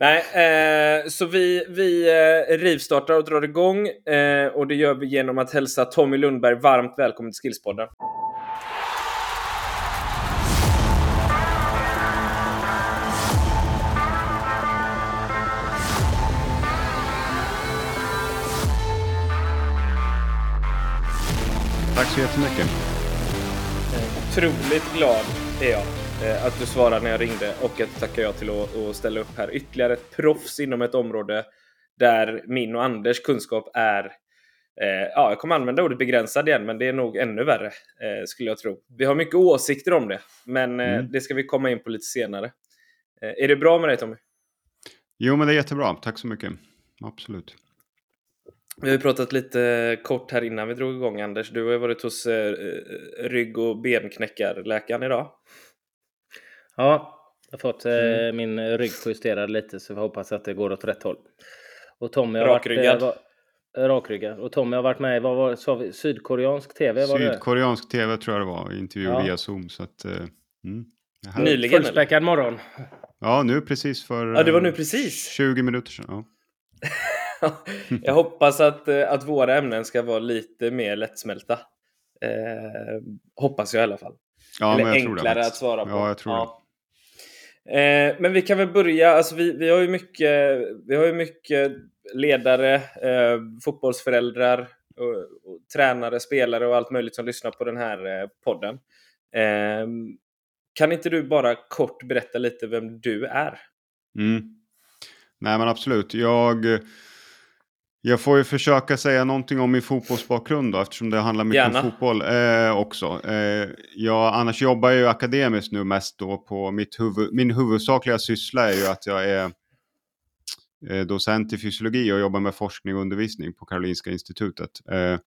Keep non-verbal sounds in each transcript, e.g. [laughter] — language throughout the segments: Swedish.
Nej, eh, så vi, vi eh, rivstartar och drar igång eh, och det gör vi genom att hälsa Tommy Lundberg varmt välkommen till Skillspodden. Tack så jättemycket. Otroligt glad är jag att du svarade när jag ringde och att tackar jag till att, att ställa upp här. Ytterligare ett proffs inom ett område där min och Anders kunskap är eh, ja, jag kommer använda ordet begränsad igen, men det är nog ännu värre eh, skulle jag tro. Vi har mycket åsikter om det, men eh, Mm. det ska vi komma in på lite senare. Eh, är det bra med dig Tommy? Jo, men det är jättebra. Tack så mycket. Absolut. Vi har pratat lite kort här innan vi drog igång Anders. Du har varit hos eh, rygg och benknäckarläkaren idag. Ja, jag har fått eh, Mm. min rygg justerad lite så vi hoppas att det går åt rätt håll. Och Tommy har Rakryggad. varit... Eh, var, rakryggad. Och Tommy har varit med i, vad var, sa vi, sydkoreansk tv? Var det? Sydkoreansk tv tror jag det var. Intervju Ja. via Zoom. Så att, eh, mm. Nyligen? Fullspäckad morgon. Ja, nu precis för Ja, det var eh, nu precis. 20 minuter sedan. Ja. [laughs] jag hoppas att, eh, att våra ämnen ska vara lite mer lättsmälta. Eh, hoppas jag i alla fall. Ja, Eller men jag tror det. enklare att svara på. Ja, jag tror det. Eh, men vi kan väl börja, alltså vi, vi har ju mycket, vi har ju mycket ledare, eh, fotbollsföräldrar, och, och tränare, spelare och allt möjligt som lyssnar på den här eh, podden. Eh, kan inte du bara kort berätta lite vem du är? Mm. Nej, men absolut. Jag, jag får ju försöka säga någonting om min fotbollsbakgrund då, eftersom det handlar mycket Gärna. om fotboll eh, också. Eh, jag, annars jobbar jag ju akademiskt nu mest då på mitt huvud, min huvudsakliga syssla är ju att jag är eh, docent i fysiologi och jobbar med forskning och undervisning på Karolinska institutet. Eh,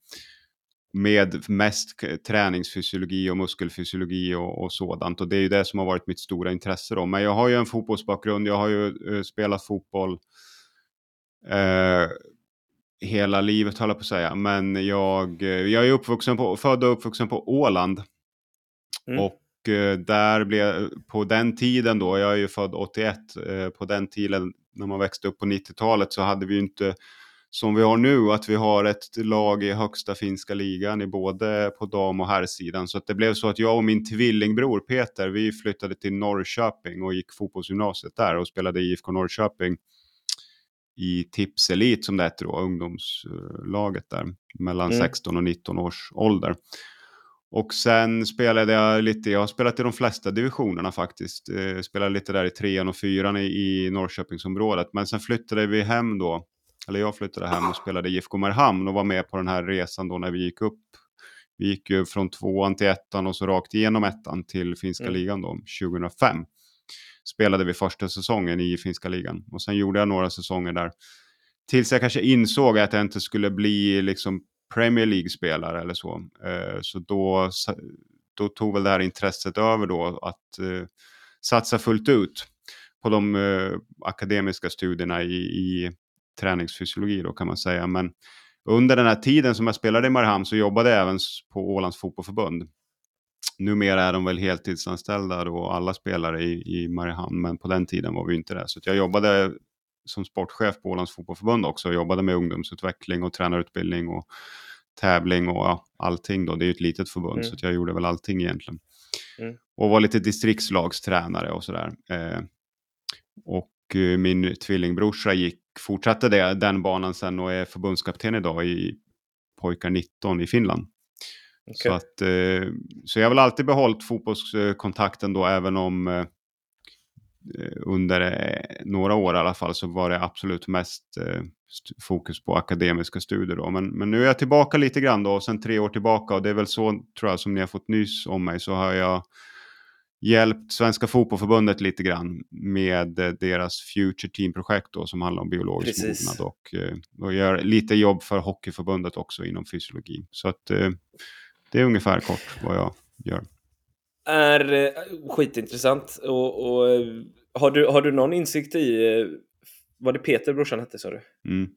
med mest träningsfysiologi och muskelfysiologi och, och sådant. Och det är ju det som har varit mitt stora intresse då. Men jag har ju en fotbollsbakgrund, jag har ju eh, spelat fotboll eh, hela livet höll jag på att säga. Men jag, jag är uppvuxen på, född och uppvuxen på Åland. Mm. Och eh, där blev, på den tiden då, jag är ju född 81, eh, på den tiden när man växte upp på 90-talet så hade vi ju inte som vi har nu, att vi har ett lag i högsta finska ligan i både på dam och herrsidan. Så att det blev så att jag och min tvillingbror Peter, vi flyttade till Norrköping och gick fotbollsgymnasiet där och spelade i IFK Norrköping i Tips Elite som det heter då, ungdomslaget där, mellan Mm. 16 och 19 års ålder. Och sen spelade jag lite, jag har spelat i de flesta divisionerna faktiskt. Eh, spelade lite där i trean och fyran i, i Norrköpingsområdet. Men sen flyttade vi hem då, eller jag flyttade hem och spelade i IFK Marhamn och var med på den här resan då när vi gick upp. Vi gick ju från tvåan till ettan och så rakt igenom ettan till finska Mm. ligan då, 2005. Spelade vi första säsongen i finska ligan och sen gjorde jag några säsonger där. Tills jag kanske insåg att jag inte skulle bli liksom Premier League-spelare eller så. Eh, så då, då tog väl det här intresset över då att eh, satsa fullt ut på de eh, akademiska studierna i, i träningsfysiologi då kan man säga. Men under den här tiden som jag spelade i Mariehamn så jobbade jag även på Ålands fotbollförbund. Numera är de väl heltidsanställda då alla spelare i, i Mariehamn, men på den tiden var vi inte det. Så jag jobbade som sportchef på Ålands fotbollförbund också och jobbade med ungdomsutveckling och tränarutbildning och tävling och ja, allting då. Det är ju ett litet förbund Mm. så jag gjorde väl allting egentligen. Mm. Och var lite distriktslagstränare och sådär. Eh, och eh, min tvillingbrorsa gick, fortsatte det, den banan sen och är förbundskapten idag i pojkar 19 i Finland. Så, Okej. att, eh, så jag har väl alltid behållit fotbollskontakten då, även om eh, eh, under några år i alla fall så var det absolut mest st- fokus på akademiska studier då. Men, men nu är jag tillbaka lite grann då, sen tre år tillbaka och det är väl så, tror jag, som ni har fått nys om mig, så har jag hjälpt Svenska Fotbollförbundet lite grann med deras Future Team-projekt då, som handlar om biologisk Precis. mognad och, och gör lite jobb för Hockeyförbundet också inom fysiologi. Så att det är ungefär kort vad jag gör. Är eh, skitintressant. Och, och, eh, har, du, har du någon insikt i, eh, var det Peter brorsan hette sa du? Mm.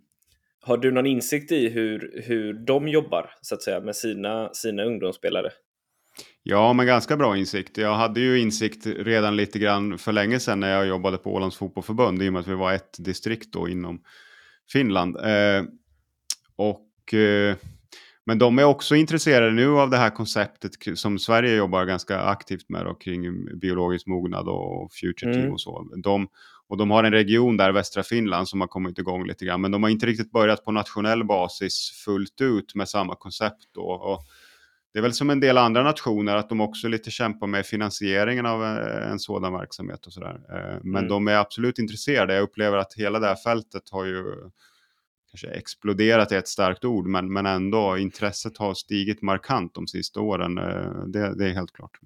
Har du någon insikt i hur, hur de jobbar så att säga med sina, sina ungdomsspelare? Ja, men ganska bra insikt. Jag hade ju insikt redan lite grann för länge sedan när jag jobbade på Ålands fotbollförbund i och med att vi var ett distrikt då inom Finland. Eh, och, eh, men de är också intresserade nu av det här konceptet som Sverige jobbar ganska aktivt med då, kring biologisk mognad och future team mm. och så. De, och de har en region där, västra Finland, som har kommit igång lite grann. Men de har inte riktigt börjat på nationell basis fullt ut med samma koncept. Då. Och det är väl som en del andra nationer att de också lite kämpar med finansieringen av eh, en sådan verksamhet och sådär. Eh, men mm. de är absolut intresserade. Jag upplever att hela det här fältet har ju kanske exploderat är ett starkt ord, men, men ändå intresset har stigit markant de sista åren. Eh, det, det är helt klart.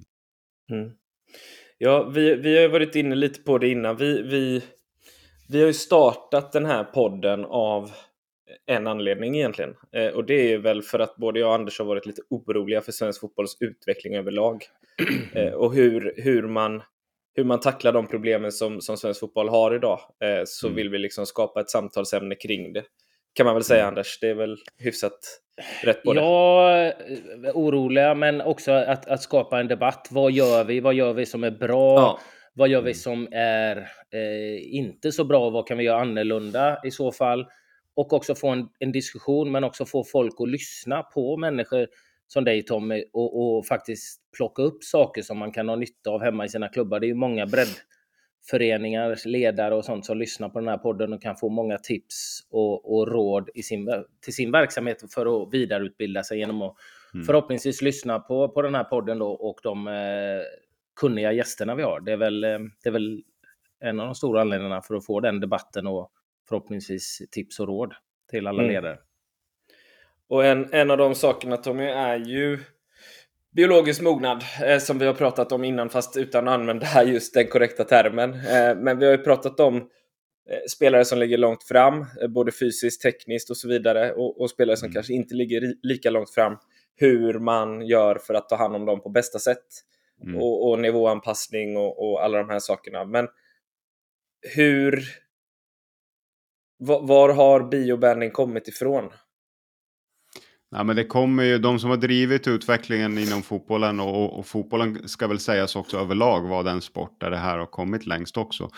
Mm. Ja, vi, vi har ju varit inne lite på det innan. Vi, vi, vi har ju startat den här podden av en anledning egentligen. Eh, och det är väl för att både jag och Anders har varit lite oroliga för svensk fotbolls utveckling överlag. [clears throat] Eh, och hur, hur, man, hur man tacklar de problemen som, som svensk fotboll har idag. Eh, så mm. vill vi liksom skapa ett samtalsämne kring det. Kan man väl säga mm. Anders, det är väl hyfsat rätt på det? Ja, oroliga men också att, att skapa en debatt. Vad gör vi? Vad gör vi som är bra? Ja. Vad gör vi mm. som är eh, inte så bra? Vad kan vi göra annorlunda i så fall? och också få en, en, diskussion men också få folk att lyssna på människor som dig Tommy och, och, faktiskt plocka upp saker som man kan ha nytta av hemma i sina klubbar. Det är ju många breddföreningar, ledare och sånt som lyssnar på den här podden och kan få många tips och, och råd i sin, till sin verksamhet för att vidareutbilda sig genom att mm. förhoppningsvis lyssna på, på den här podden då och de eh, kunniga gästerna vi har. Det är, väl, eh, det är väl en av de stora anledningarna för att få den debatten och förhoppningsvis tips och råd till alla mm. ledare. Och en, en av de sakerna Tommy är ju biologisk mognad eh, som vi har pratat om innan fast utan att använda just den korrekta termen. Eh, men vi har ju pratat om eh, spelare som ligger långt fram, eh, både fysiskt, tekniskt och så vidare och, och spelare som mm. kanske inte ligger lika långt fram. Hur man gör för att ta hand om dem på bästa sätt mm. och, och nivåanpassning och, och alla de här sakerna. Men hur var har biobanding kommit ifrån? Ja, men det kommer ju, de som har drivit utvecklingen inom fotbollen och, och, fotbollen ska väl sägas också överlag vara den sport där det här har kommit längst också.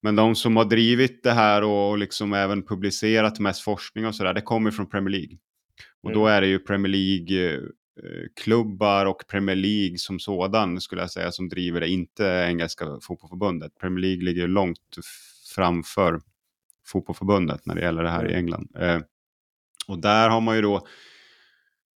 Men de som har drivit det här och liksom även publicerat mest forskning och sådär, det kommer från Premier League. Och mm. då är det ju Premier League-klubbar och Premier League som sådan skulle jag säga som driver det, inte engelska fotbollförbundet. Premier League ligger långt framför fotbollförbundet när det gäller det här i mm. England. Eh, och där har man ju då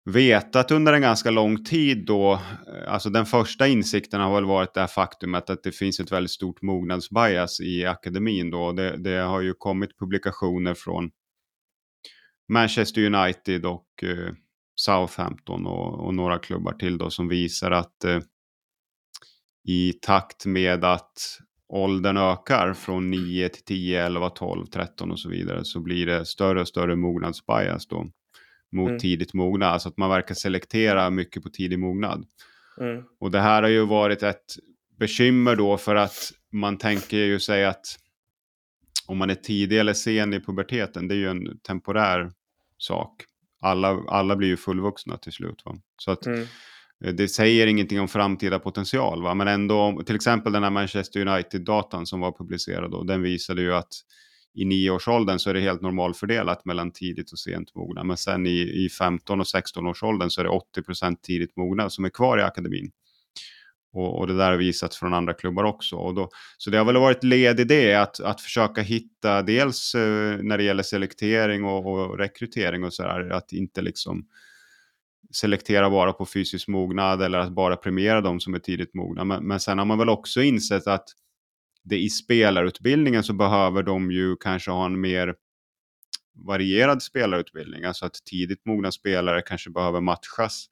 vetat under en ganska lång tid då, eh, alltså den första insikten har väl varit det här faktumet att det finns ett väldigt stort mognadsbias i akademin då. Det, det har ju kommit publikationer från Manchester United och eh, Southampton och, och, några klubbar till då som visar att eh, i takt med att åldern ökar från 9 till 10, 11, 12, 13 och så vidare så blir det större och större mognadsbias då mot mm. tidigt mogna. Alltså att man verkar selektera mycket på tidig mognad. Mm. Och det här har ju varit ett bekymmer då för att man tänker ju sig att om man är tidig eller sen i puberteten, det är ju en temporär sak. Alla, alla blir ju fullvuxna till slut. Va? Så att mm. Eh, det säger ingenting om framtida potential, va? men ändå, till exempel den här Manchester United-datan som var publicerad, då, den visade ju att i nioårsåldern så är det helt normalfördelat mellan tidigt och sent mogna. Men sen i, i 15 och 16-årsåldern så är det 80 procent tidigt mogna som är kvar i akademin. Och, och, det där har visats från andra klubbar också. Och då, så det har väl varit led i det, att, att försöka hitta dels eh, när det gäller selektering och, och rekrytering och så där, att inte liksom selektera bara på fysisk mognad eller att bara premiera de som är tidigt mogna. Men, men sen har man väl också insett att det i spelarutbildningen så behöver de ju kanske ha en mer varierad spelarutbildning. Alltså att tidigt mogna spelare kanske behöver matchas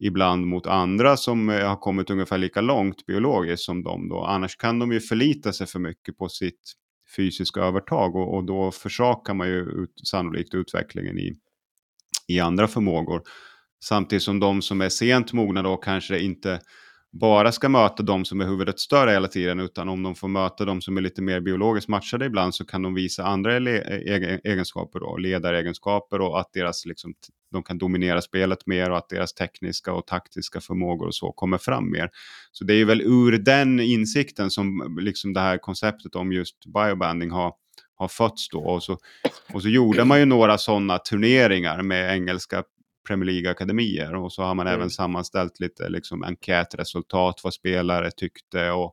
ibland mot andra som eh, har kommit ungefär lika långt biologiskt som de. Då. Annars kan de ju förlita sig för mycket på sitt fysiska övertag och, och då försakar man ju ut, sannolikt utvecklingen i, i andra förmågor. Samtidigt som de som är sent mogna då kanske inte bara ska möta de som är huvudet större hela tiden, utan om de får möta de som är lite mer biologiskt matchade ibland så kan de visa andra e-, egenskaper, då, ledaregenskaper och att deras liksom, de kan dominera spelet mer och att deras tekniska och taktiska förmågor och så kommer fram mer. Så det är väl ur den insikten som liksom det här konceptet om just biobanding har, har fötts då. Och så, och så gjorde man ju några sådana turneringar med engelska Premier League-akademier och så har man mm. även sammanställt lite liksom, enkätresultat, vad spelare tyckte och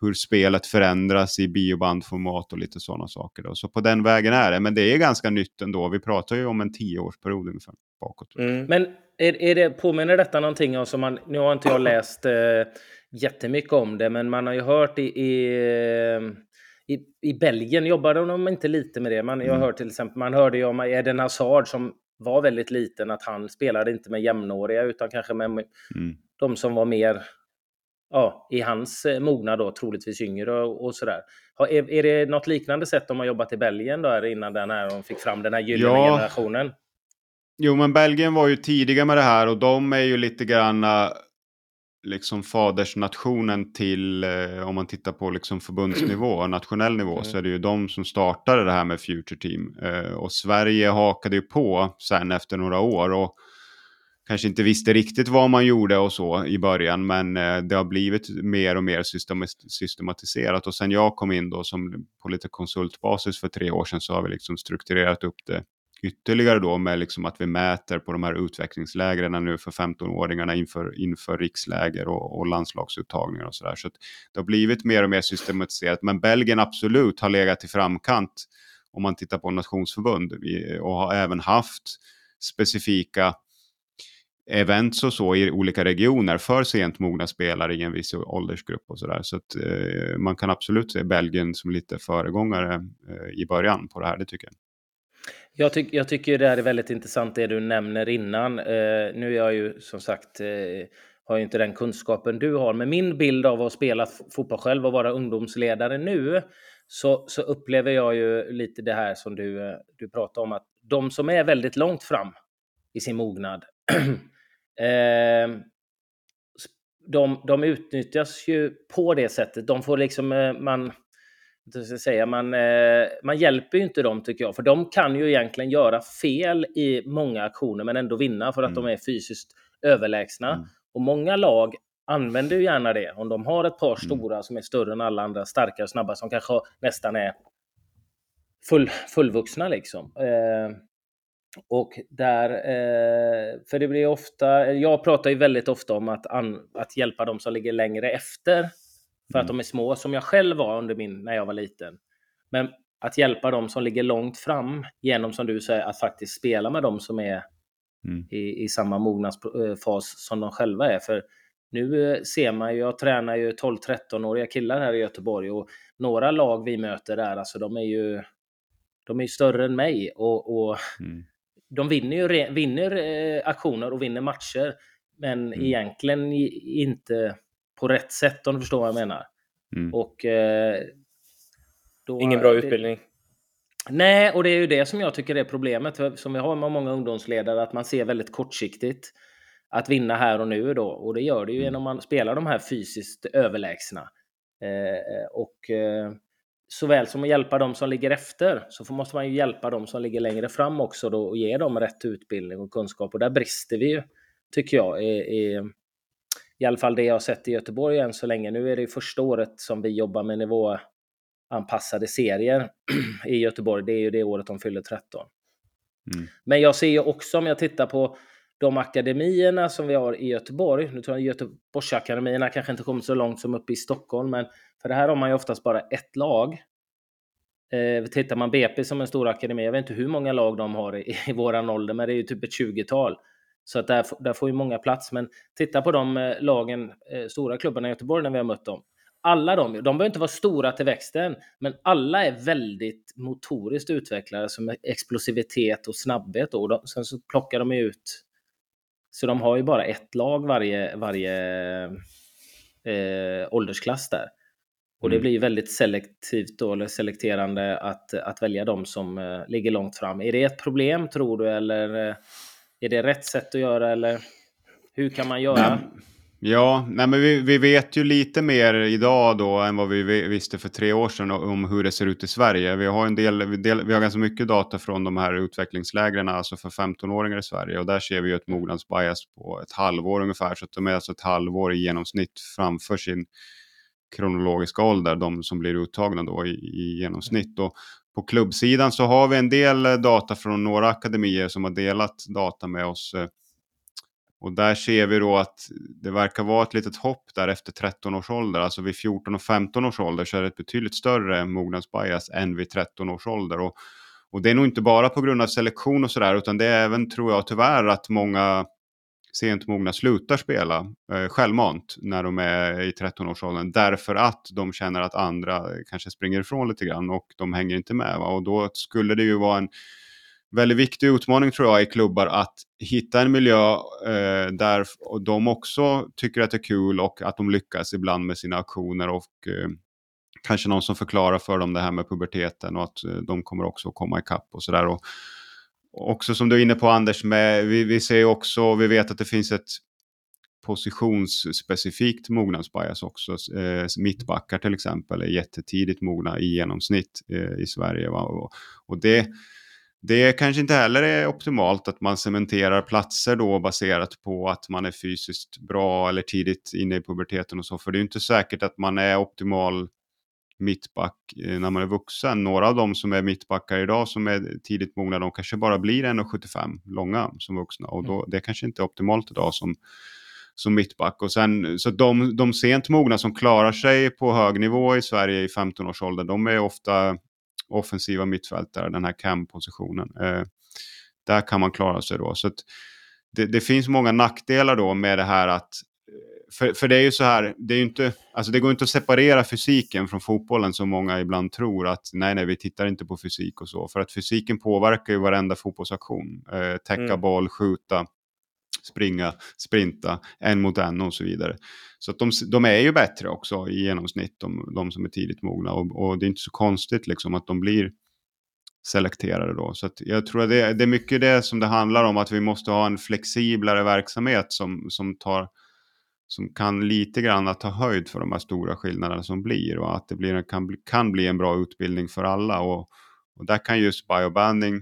hur spelet förändras i biobandformat och lite sådana saker. Då. Så på den vägen är det, men det är ganska nytt ändå. Vi pratar ju om en tioårsperiod ungefär bakåt. Mm. Men är, är det, påminner detta någonting om som man, nu har inte jag läst eh, jättemycket om det, men man har ju hört i, i i, i Belgien jobbade de inte lite med det. Man, jag mm. hört till exempel, man hörde ju om Eden Hazard som var väldigt liten, att han spelade inte med jämnåriga utan kanske med mm. de som var mer ja, i hans eh, mognad då, troligtvis yngre och, och sådär. Är, är det något liknande sätt de har jobbat i Belgien då, innan den här, de fick fram den här gyllene ja. generationen? Jo, men Belgien var ju tidiga med det här och de är ju lite grann liksom fadersnationen till, eh, om man tittar på liksom förbundsnivå, [clears throat] nationell nivå, mm. så är det ju de som startade det här med Future Team. Eh, och Sverige hakade ju på sen efter några år och kanske inte visste riktigt vad man gjorde och så i början, men eh, det har blivit mer och mer systematiserat. Och sen jag kom in då som på lite konsultbasis för tre år sedan så har vi liksom strukturerat upp det ytterligare då med liksom att vi mäter på de här utvecklingslägren nu för 15-åringarna inför, inför riksläger och, och landslagsuttagningar och sådär. Så, så det har blivit mer och mer systematiserat. Men Belgien absolut har legat i framkant om man tittar på nationsförbund och har även haft specifika events och så i olika regioner för sent mogna spelare i en viss åldersgrupp och sådär. Så att eh, man kan absolut se Belgien som lite föregångare eh, i början på det här, det tycker jag. Jag, tyck, jag tycker det här är väldigt intressant det du nämner innan. Eh, nu är jag ju som sagt, eh, har ju inte den kunskapen du har, men min bild av att spela fotboll själv och vara ungdomsledare nu, så, så upplever jag ju lite det här som du, eh, du pratar om, att de som är väldigt långt fram i sin mognad, [clears throat] eh, de, de utnyttjas ju på det sättet. De får liksom, eh, man ska säga, man, eh, man hjälper ju inte dem tycker jag, för de kan ju egentligen göra fel i många aktioner men ändå vinna för att mm. de är fysiskt överlägsna. Mm. Och många lag använder ju gärna det. Om de har ett par mm. stora mm. som är större än alla andra, starkare och snabba, som kanske nästan är full, fullvuxna liksom. Eh, och där, eh, för det blir ofta, jag pratar ju väldigt ofta om att, an, att hjälpa de som ligger längre efter för mm. att de är små, som jag själv var under min, när jag var liten. Men att hjälpa dem som ligger långt fram genom, som du säger, att faktiskt spela med dem som är mm. i, i samma mognadsfas som de själva är. För nu eh, ser man ju, jag tränar ju 12-13-åriga killar här i Göteborg och några lag vi möter där, alltså de är ju de är större än mig och, och mm. de vinner ju vinner eh, aktioner och vinner matcher. Men mm. egentligen inte på rätt sätt om du förstår vad jag menar. Mm. Och, eh, då, Ingen bra utbildning. nej, och det är ju det som jag tycker är problemet som vi har med många ungdomsledare, att man ser väldigt kortsiktigt att vinna här och nu då. Och det gör det ju mm. genom att man spelar de här fysiskt överlägsna. Eh, och eh, såväl som att hjälpa dem som ligger efter så måste man ju hjälpa dem som ligger längre fram också då och ge dem rätt utbildning och kunskap. Och där brister vi ju, tycker jag, i, i, i alla fall det jag har sett i Göteborg än så länge. Nu är det första året som vi jobbar med nivåanpassade serier [clears throat] i Göteborg. Det är ju det året de fyller 13. Mm. Men jag ser ju också om jag tittar på de akademierna som vi har i Göteborg. Nu tror jag Göteborgsakademierna kanske inte kommer så långt som uppe i Stockholm, men för det här har man ju oftast bara ett lag. Eh, tittar man BP som en stor akademi, jag vet inte hur många lag de har i, i våran ålder, men det är ju typ ett 20-tal. Så att där, där får ju många plats. Men titta på de eh, lagen, eh, stora klubbarna i Göteborg när vi har mött dem. Alla de, de behöver inte vara stora till växten, men alla är väldigt motoriskt utvecklade som explosivitet och snabbhet. Och de, sen så plockar de ut så de har ju bara ett lag varje, varje eh, åldersklass där. Och det mm. blir väldigt selektivt då, eller selekterande att, att välja de som eh, ligger långt fram. Är det ett problem tror du eller eh, är det rätt sätt att göra eller hur kan man göra? Ja, nej men vi, vi vet ju lite mer idag då än vad vi visste för tre år sedan om hur det ser ut i Sverige. Vi har, en del, vi, del, vi har ganska mycket data från de här utvecklingslägren, alltså för 15-åringar i Sverige. Och där ser vi ju ett mognadsbias på ett halvår ungefär. Så att de är alltså ett halvår i genomsnitt framför sin kronologiska ålder, de som blir uttagna då i, i genomsnitt. Och på klubbsidan så har vi en del eh, data från några akademier som har delat data med oss eh. och där ser vi då att det verkar vara ett litet hopp där efter 13 års ålder. Alltså vid 14 och 15 års ålder så är det ett betydligt större mognadsbias än vid 13 års ålder. Och, och det är nog inte bara på grund av selektion och sådär utan det är även, tror jag, tyvärr att många sent mogna slutar spela eh, självmant när de är i 13-årsåldern därför att de känner att andra kanske springer ifrån lite grann och de hänger inte med. Va? Och då skulle det ju vara en väldigt viktig utmaning tror jag i klubbar att hitta en miljö eh, där de också tycker att det är kul och att de lyckas ibland med sina aktioner och eh, kanske någon som förklarar för dem det här med puberteten och att eh, de kommer också komma ikapp och sådär. Också som du är inne på Anders, med, vi, vi ser också, vi vet att det finns ett positionsspecifikt mognadsbias också. Eh, mittbackar till exempel är jättetidigt mogna i genomsnitt eh, i Sverige. Va? Och, och det det kanske inte heller är optimalt att man cementerar platser då baserat på att man är fysiskt bra eller tidigt inne i puberteten och så. För det är inte säkert att man är optimal mittback eh, när man är vuxen. Några av dem som är mittbackar idag som är tidigt mogna, de kanske bara blir 1,75 långa som vuxna. Och då, mm. det kanske inte är optimalt idag som, som mittback. Och sen, så de, de sent mogna som klarar sig på hög nivå i Sverige i 15-årsåldern, de är ofta offensiva mittfältare, den här cam-positionen. Eh, där kan man klara sig då. Så det, det, finns många nackdelar då med det här att för, för det är ju så här, det, är inte, alltså det går inte att separera fysiken från fotbollen som många ibland tror att nej, nej, vi tittar inte på fysik och så. För att fysiken påverkar ju varenda fotbollsaktion. Eh, täcka mm. boll, skjuta, springa, sprinta, en mot en och så vidare. Så att de, de är ju bättre också i genomsnitt, de, de som är tidigt mogna. Och, och, det är inte så konstigt liksom att de blir selekterade då. Så jag tror att det, det är mycket det som det handlar om, att vi måste ha en flexiblare verksamhet som, som tar som kan lite grann ta höjd för de här stora skillnaderna som blir och att det blir, kan, bli, kan bli en bra utbildning för alla. Och, och där kan just biobanding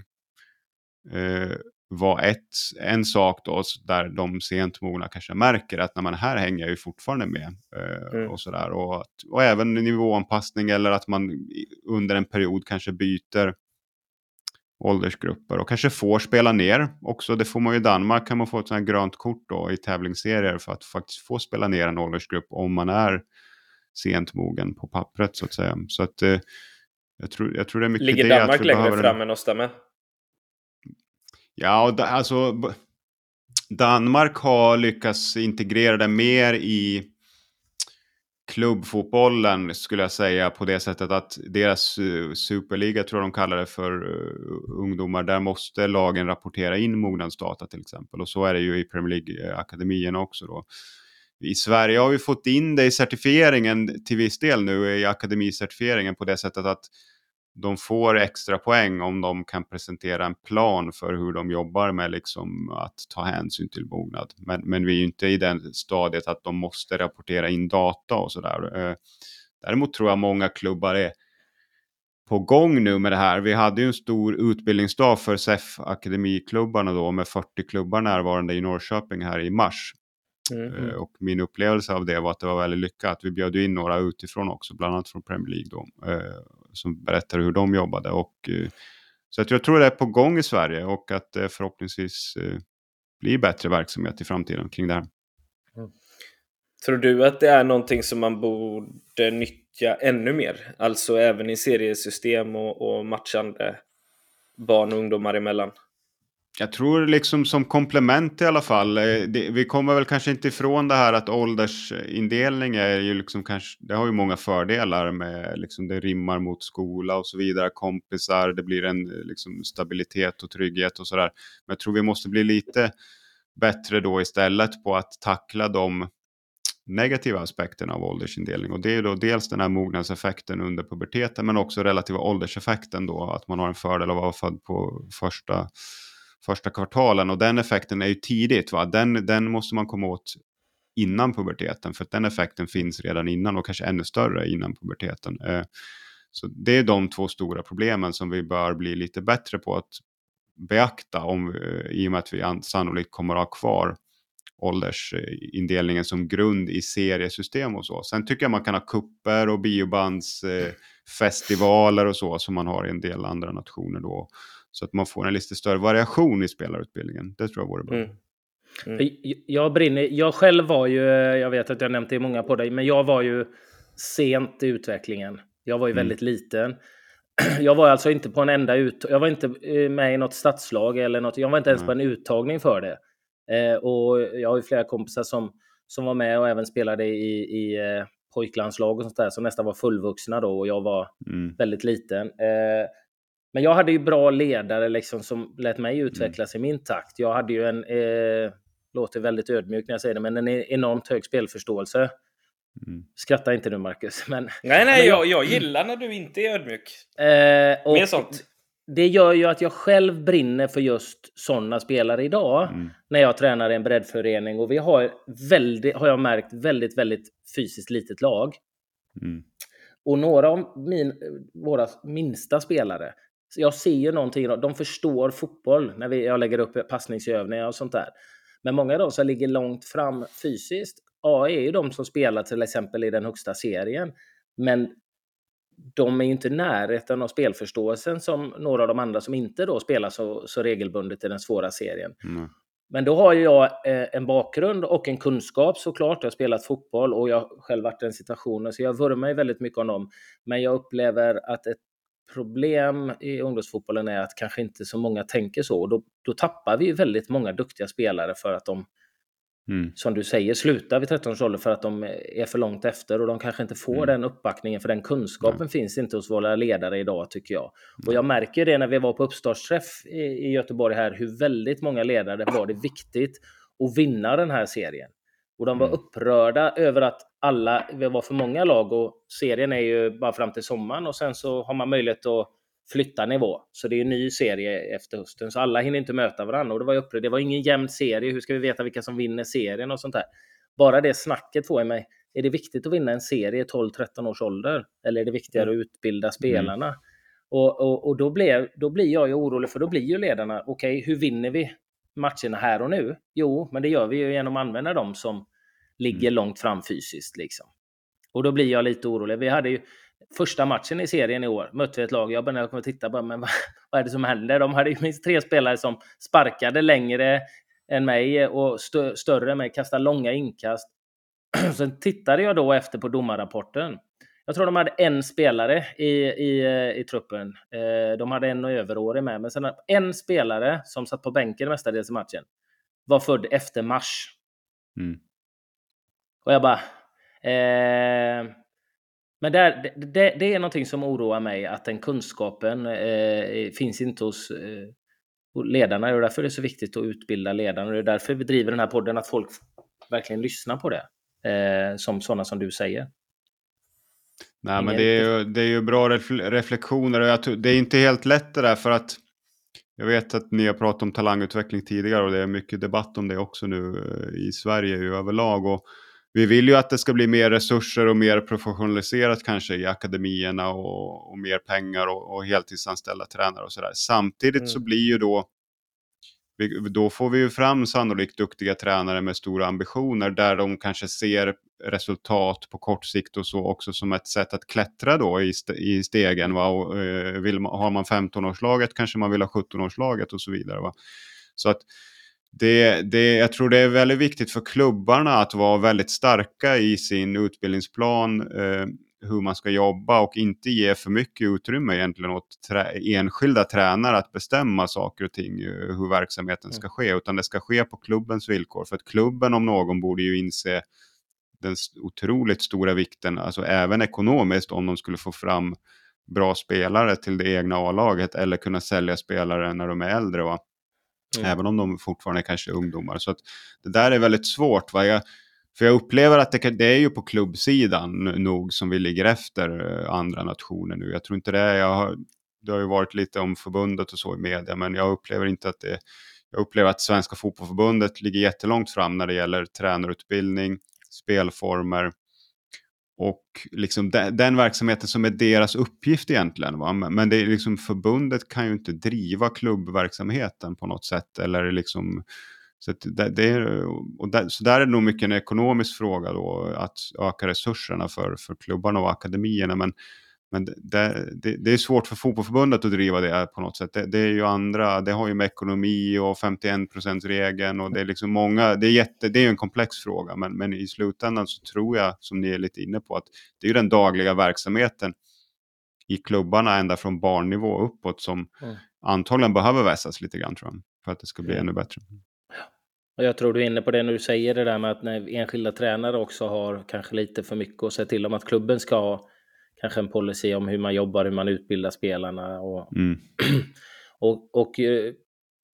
eh, var ett, en sak då där de sent mogna kanske märker att när man här hänger jag ju fortfarande med. Eh, mm. och, sådär. Och, och även nivåanpassning eller att man under en period kanske byter åldersgrupper och kanske får spela ner också. Det får man ju i Danmark kan man få ett sånt här grönt kort då i tävlingsserier för att faktiskt få spela ner en åldersgrupp om man är sent mogen på pappret så att säga. Så att eh, jag, tror, jag tror det är mycket Ligger det Danmark längre fram än oss där med? Ja, alltså Danmark har lyckats integrera det mer i klubbfotbollen skulle jag säga på det sättet att deras eh, superliga tror jag de kallar det för eh, ungdomar. Där måste lagen rapportera in mognadsdata till exempel och så är det ju i Premier League-akademierna också då. I Sverige har vi fått in det i certifieringen till viss del nu i akademicertifieringen på det sättet att de får extra poäng om de kan presentera en plan för hur de jobbar med liksom att ta hänsyn till mognad. Men, men vi är ju inte i den stadiet att de måste rapportera in data och sådär. Eh, däremot tror jag många klubbar är på gång nu med det här. Vi hade ju en stor utbildningsdag för SEF akademiklubbarna då med 40 klubbar närvarande i Norrköping här i mars. Mm. Och min upplevelse av det var att det var väldigt lyckat. Vi bjöd in några utifrån också, bland annat från Premier League då, eh, som berättade hur de jobbade. Och, eh, så att jag tror det är på gång i Sverige och att det förhoppningsvis eh, blir bättre verksamhet i framtiden kring det här. Mm. Tror du att det är någonting som man borde nyttja ännu mer? Alltså även i seriesystem och, och matchande barn och ungdomar emellan? Jag tror liksom som komplement i alla fall. Eh, det, vi kommer väl kanske inte ifrån det här att åldersindelning är ju liksom kanske, det har ju många fördelar med liksom det rimmar mot skola och så vidare, kompisar, det blir en eh, liksom stabilitet och trygghet och sådär. Men jag tror vi måste bli lite bättre då istället på att tackla de negativa aspekterna av åldersindelning. Och det är då dels den här mognadseffekten under puberteten men också relativa ålderseffekten då, att man har en fördel av att vara född på första första kvartalen och den effekten är ju tidigt. Va? Den, den måste man komma åt innan puberteten. För att den effekten finns redan innan och kanske ännu större innan puberteten. Eh, så det är de två stora problemen som vi bör bli lite bättre på att beakta om, eh, i och med att vi sannolikt kommer att ha kvar åldersindelningen eh, som grund i seriesystem och så. Sen tycker jag man kan ha kupper och biobandsfestivaler och så som man har i en del andra nationer då. Så att man får en lite större variation i spelarutbildningen. Det tror jag vore bra. Mm. Mm. Jag brinner, jag själv var ju, jag vet att jag nämnt det i många poddar, men jag var ju sent i utvecklingen. Jag var ju mm. väldigt liten. [clears throat] Jag var alltså inte på en enda ut, jag var inte eh, med i något stadslag eller något, jag var inte ens på en uttagning för det. Eh, och jag har ju flera kompisar som, som var med och även spelade i, i eh, pojklandslag och sånt där, som nästan var fullvuxna då och jag var mm. väldigt liten. Eh, men jag hade ju bra ledare liksom som lät mig mm. utvecklas mm. i min takt. Jag hade ju en, eh, låter väldigt ödmjuk när jag säger det, men en enormt hög spelförståelse. Mm. Skratta inte nu Marcus. Men, nej, nej, men jag, jag gillar när du inte är ödmjuk. Eh, Mer sånt det gör ju att jag själv brinner för just sådana spelare idag. Mm. När jag tränar i en breddförening och vi har väldigt, har jag märkt, väldigt, väldigt fysiskt litet lag. Mm. Och några av min, våra minsta spelare, jag ser ju någonting, de förstår fotboll när vi, jag lägger upp passningsövningar och sånt där. Men många av dem som ligger långt fram fysiskt, ja, är ju de som spelar till exempel i den högsta serien. Men de är ju inte i närheten av spelförståelsen som några av de andra som inte då spelar så, så regelbundet i den svåra serien. Mm. Men då har jag eh, en bakgrund och en kunskap såklart. Jag har spelat fotboll och jag har själv varit i den situationen, så jag vurmar ju väldigt mycket om dem. Men jag upplever att ett problem i ungdomsfotbollen är att kanske inte så många tänker så. Och då, då tappar vi väldigt många duktiga spelare för att de Mm. Som du säger, slutar vid 13 års ålder för att de är för långt efter och de kanske inte får mm. den uppbackningen för den kunskapen mm. finns inte hos våra ledare idag tycker jag. Och jag märker det när vi var på uppstartsträff i, i Göteborg här hur väldigt många ledare var det viktigt att vinna den här serien. Och de var mm. upprörda över att alla, det var för många lag och serien är ju bara fram till sommaren och sen så har man möjlighet att flytta nivå. Så det är en ny serie efter hösten, så alla hinner inte möta varandra. Och det var upprörd. Det var ingen jämn serie. Hur ska vi veta vilka som vinner serien och sånt där? Bara det snacket får i mig. Är det viktigt att vinna en serie i 12-13 års ålder? Eller är det viktigare mm. att utbilda spelarna? Mm. Och, och, och, då, blev, då blir jag ju orolig, för då blir ju ledarna, okej, okay, hur vinner vi matcherna här och nu? Jo, men det gör vi ju genom att använda dem som ligger mm. långt fram fysiskt. Liksom. Och då blir jag lite orolig. Vi hade ju, första matchen i serien i år mötte vi ett lag. Jag började och titta bara, men [laughs] vad, vad är det som händer? De hade ju minst tre spelare som sparkade längre än mig och stö större än mig, kastade långa inkast. [clears throat] Sen tittade jag då efter på domarrapporten. Jag tror de hade en spelare i, i, i truppen. Eh, de hade en överårig med, men sen en spelare som satt på bänken mestadels i matchen var född efter mars. Mm. Och jag bara... Eh, men där, det, det, är någonting som oroar mig, att den kunskapen eh, finns inte hos eh, ledarna. Och därför är det så viktigt att utbilda ledarna. Och det är därför vi driver den här podden, att folk verkligen lyssnar på det. Eh, som sådana som du säger. Nej, men det är, ju, det är ju bra reflektioner och jag, det är inte helt lätt det där för att jag vet att ni har pratat om talangutveckling tidigare och det är mycket debatt om det också nu eh, i Sverige överlag. Och vi vill ju att det ska bli mer resurser och mer professionaliserat kanske i akademierna och, och mer pengar och, och heltidsanställda tränare och sådär. Samtidigt mm. så blir ju då vi, då får vi ju fram sannolikt duktiga tränare med stora ambitioner där de kanske ser resultat på kort sikt och så också som ett sätt att klättra då i, st i stegen. Va? Och, eh, vill man, har man 15-årslaget kanske man vill ha 17-årslaget och så vidare. Va? Så att det, det, jag tror det är väldigt viktigt för klubbarna att vara väldigt starka i sin utbildningsplan, eh, hur man ska jobba och inte ge för mycket utrymme egentligen åt trä, enskilda tränare att bestämma saker och ting, eh, hur verksamheten ska mm. ske, utan det ska ske på klubbens villkor. För att klubben om någon borde ju inse den otroligt stora vikten, alltså även ekonomiskt, om de skulle få fram bra spelare till det egna A-laget eller kunna sälja spelare när de är äldre. Va? Mm. Även om de fortfarande kanske är ungdomar. Så att det där är väldigt svårt. Va? Jag, för jag upplever att det, det, är ju på klubbsidan nog som vi ligger efter eh, andra nationer nu. Jag tror inte det. Jag har, det har ju varit lite om förbundet och så i media, men jag upplever inte att det jag upplever att Svenska Fotbollförbundet ligger jättelångt fram när det gäller tränarutbildning, spelformer och liksom den, den verksamheten som är deras uppgift egentligen. Va? Men det är liksom förbundet kan ju inte driva klubbverksamheten på något sätt eller liksom så, det, det är, och där, så där är det nog mycket en ekonomisk fråga då, att öka resurserna för, för klubbarna och akademierna. Men men det, det, det, är svårt för fotbollförbundet att driva det på något sätt. Det, det är ju andra, det har ju med ekonomi och 51 regeln och det är liksom många, det är, jätte, det är en komplex fråga. Men, men i slutändan så tror jag, som ni är lite inne på, att det är ju den dagliga verksamheten i klubbarna ända från barnnivå uppåt som mm. antagligen behöver vässas lite grann tror jag, för att det ska bli mm. ännu bättre. Och jag tror du är inne på det när du säger det där med att när enskilda tränare också har kanske lite för mycket att säga till om att klubben ska ha kanske en policy om hur man jobbar, hur man utbildar spelarna. Och, mm. [clears throat] och, och eh,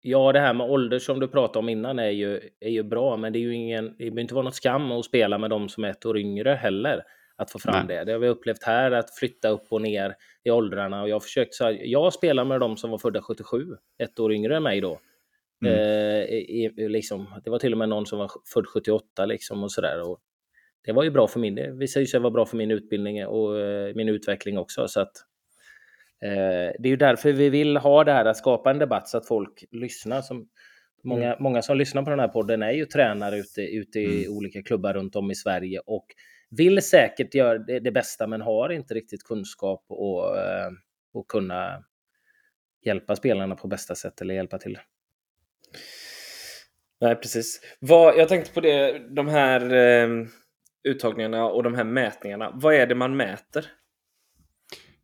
ja, det här med ålder som du pratade om innan är ju, är ju bra, men det är ju ingen, det behöver inte vara något skam att spela med de som är ett år yngre heller. Att få fram Nej. det. Det har vi upplevt här, att flytta upp och ner i åldrarna. Och jag försökt så här, jag spelar med de som var födda 77, ett år yngre än mig då. Mm. Eh, i, liksom, det var till och med någon som var född 78 liksom och sådär det var ju bra för min, det visade sig vara bra för min utbildning och eh, min utveckling också. Så att, eh, det är ju därför vi vill ha det här att skapa en debatt så att folk lyssnar. Som, många, mm. många som lyssnar på den här podden är ju tränare ute, ute i mm. olika klubbar runt om i Sverige och vill säkert göra det, det bästa men har inte riktigt kunskap och, eh, och kunna hjälpa spelarna på bästa sätt eller hjälpa till. Nej, precis. Vad, jag tänkte på det, de här eh, uttagningarna och de här mätningarna. Vad är det man mäter?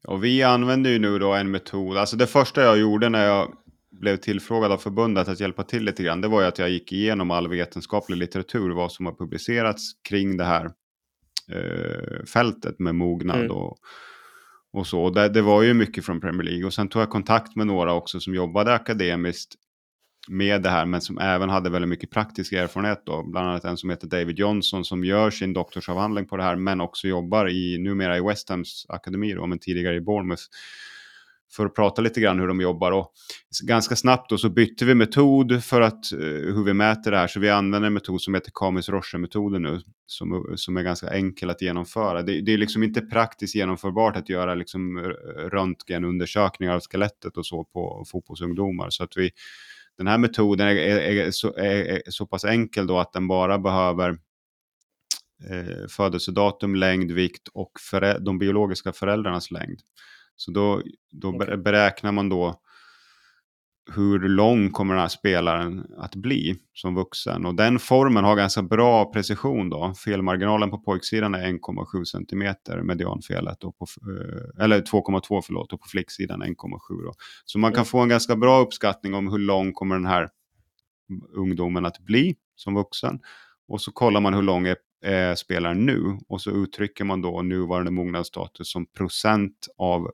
Och vi använder ju nu då en metod. Alltså det första jag gjorde när jag blev tillfrågad av förbundet att hjälpa till lite grann. Det var ju att jag gick igenom all vetenskaplig litteratur. Vad som har publicerats kring det här eh, fältet med mognad mm. och, och så. Det, det var ju mycket från Premier League. Och sen tog jag kontakt med några också som jobbade akademiskt med det här, men som även hade väldigt mycket praktisk erfarenhet då. Bland annat en som heter David Johnson som gör sin doktorsavhandling på det här, men också jobbar i, numera i West Hams akademi då, men tidigare i Bournemouth. För att prata lite grann hur de jobbar. Och ganska snabbt då så bytte vi metod för att, eh, hur vi mäter det här. Så vi använder en metod som heter Kamis Roche-metoden nu. Som, som är ganska enkel att genomföra. Det, det, är liksom inte praktiskt genomförbart att göra liksom röntgenundersökningar av skelettet och så på fotbollsungdomar. Så att vi den här metoden är, är, är, så, är, så, pass enkel då att den bara behöver eh, födelsedatum, längd, vikt och de biologiska föräldrarnas längd. Så då, då beräknar man då hur lång kommer den här spelaren att bli som vuxen. Och den formen har ganska bra precision då. Felmarginalen på pojksidan är 1,7 cm medianfelet. Och på, eh, eller 2,2 förlåt och på flicksidan 1,7. Då. Så man kan få en ganska bra uppskattning om hur lång kommer den här ungdomen att bli som vuxen. Och så kollar man hur lång är, är spelaren nu och så uttrycker man då nuvarande mognadsstatus som procent av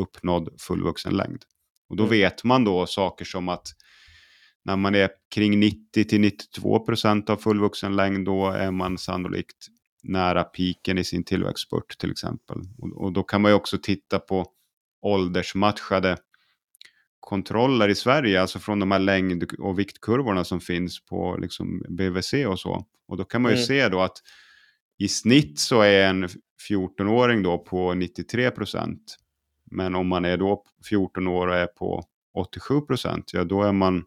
uppnådd fullvuxen längd. Och då mm. vet man då saker som att när man är kring 90 till 92 procent av fullvuxen längd då är man sannolikt nära piken i sin tillväxtspurt till exempel. Och, och, då kan man ju också titta på åldersmatchade kontroller i Sverige, alltså från de här längd och viktkurvorna som finns på liksom BVC och så. Och då kan man ju mm. se då att i snitt så är en 14-åring då på 93 procent men om man är då 14 år och är på 87 procent, ja då är man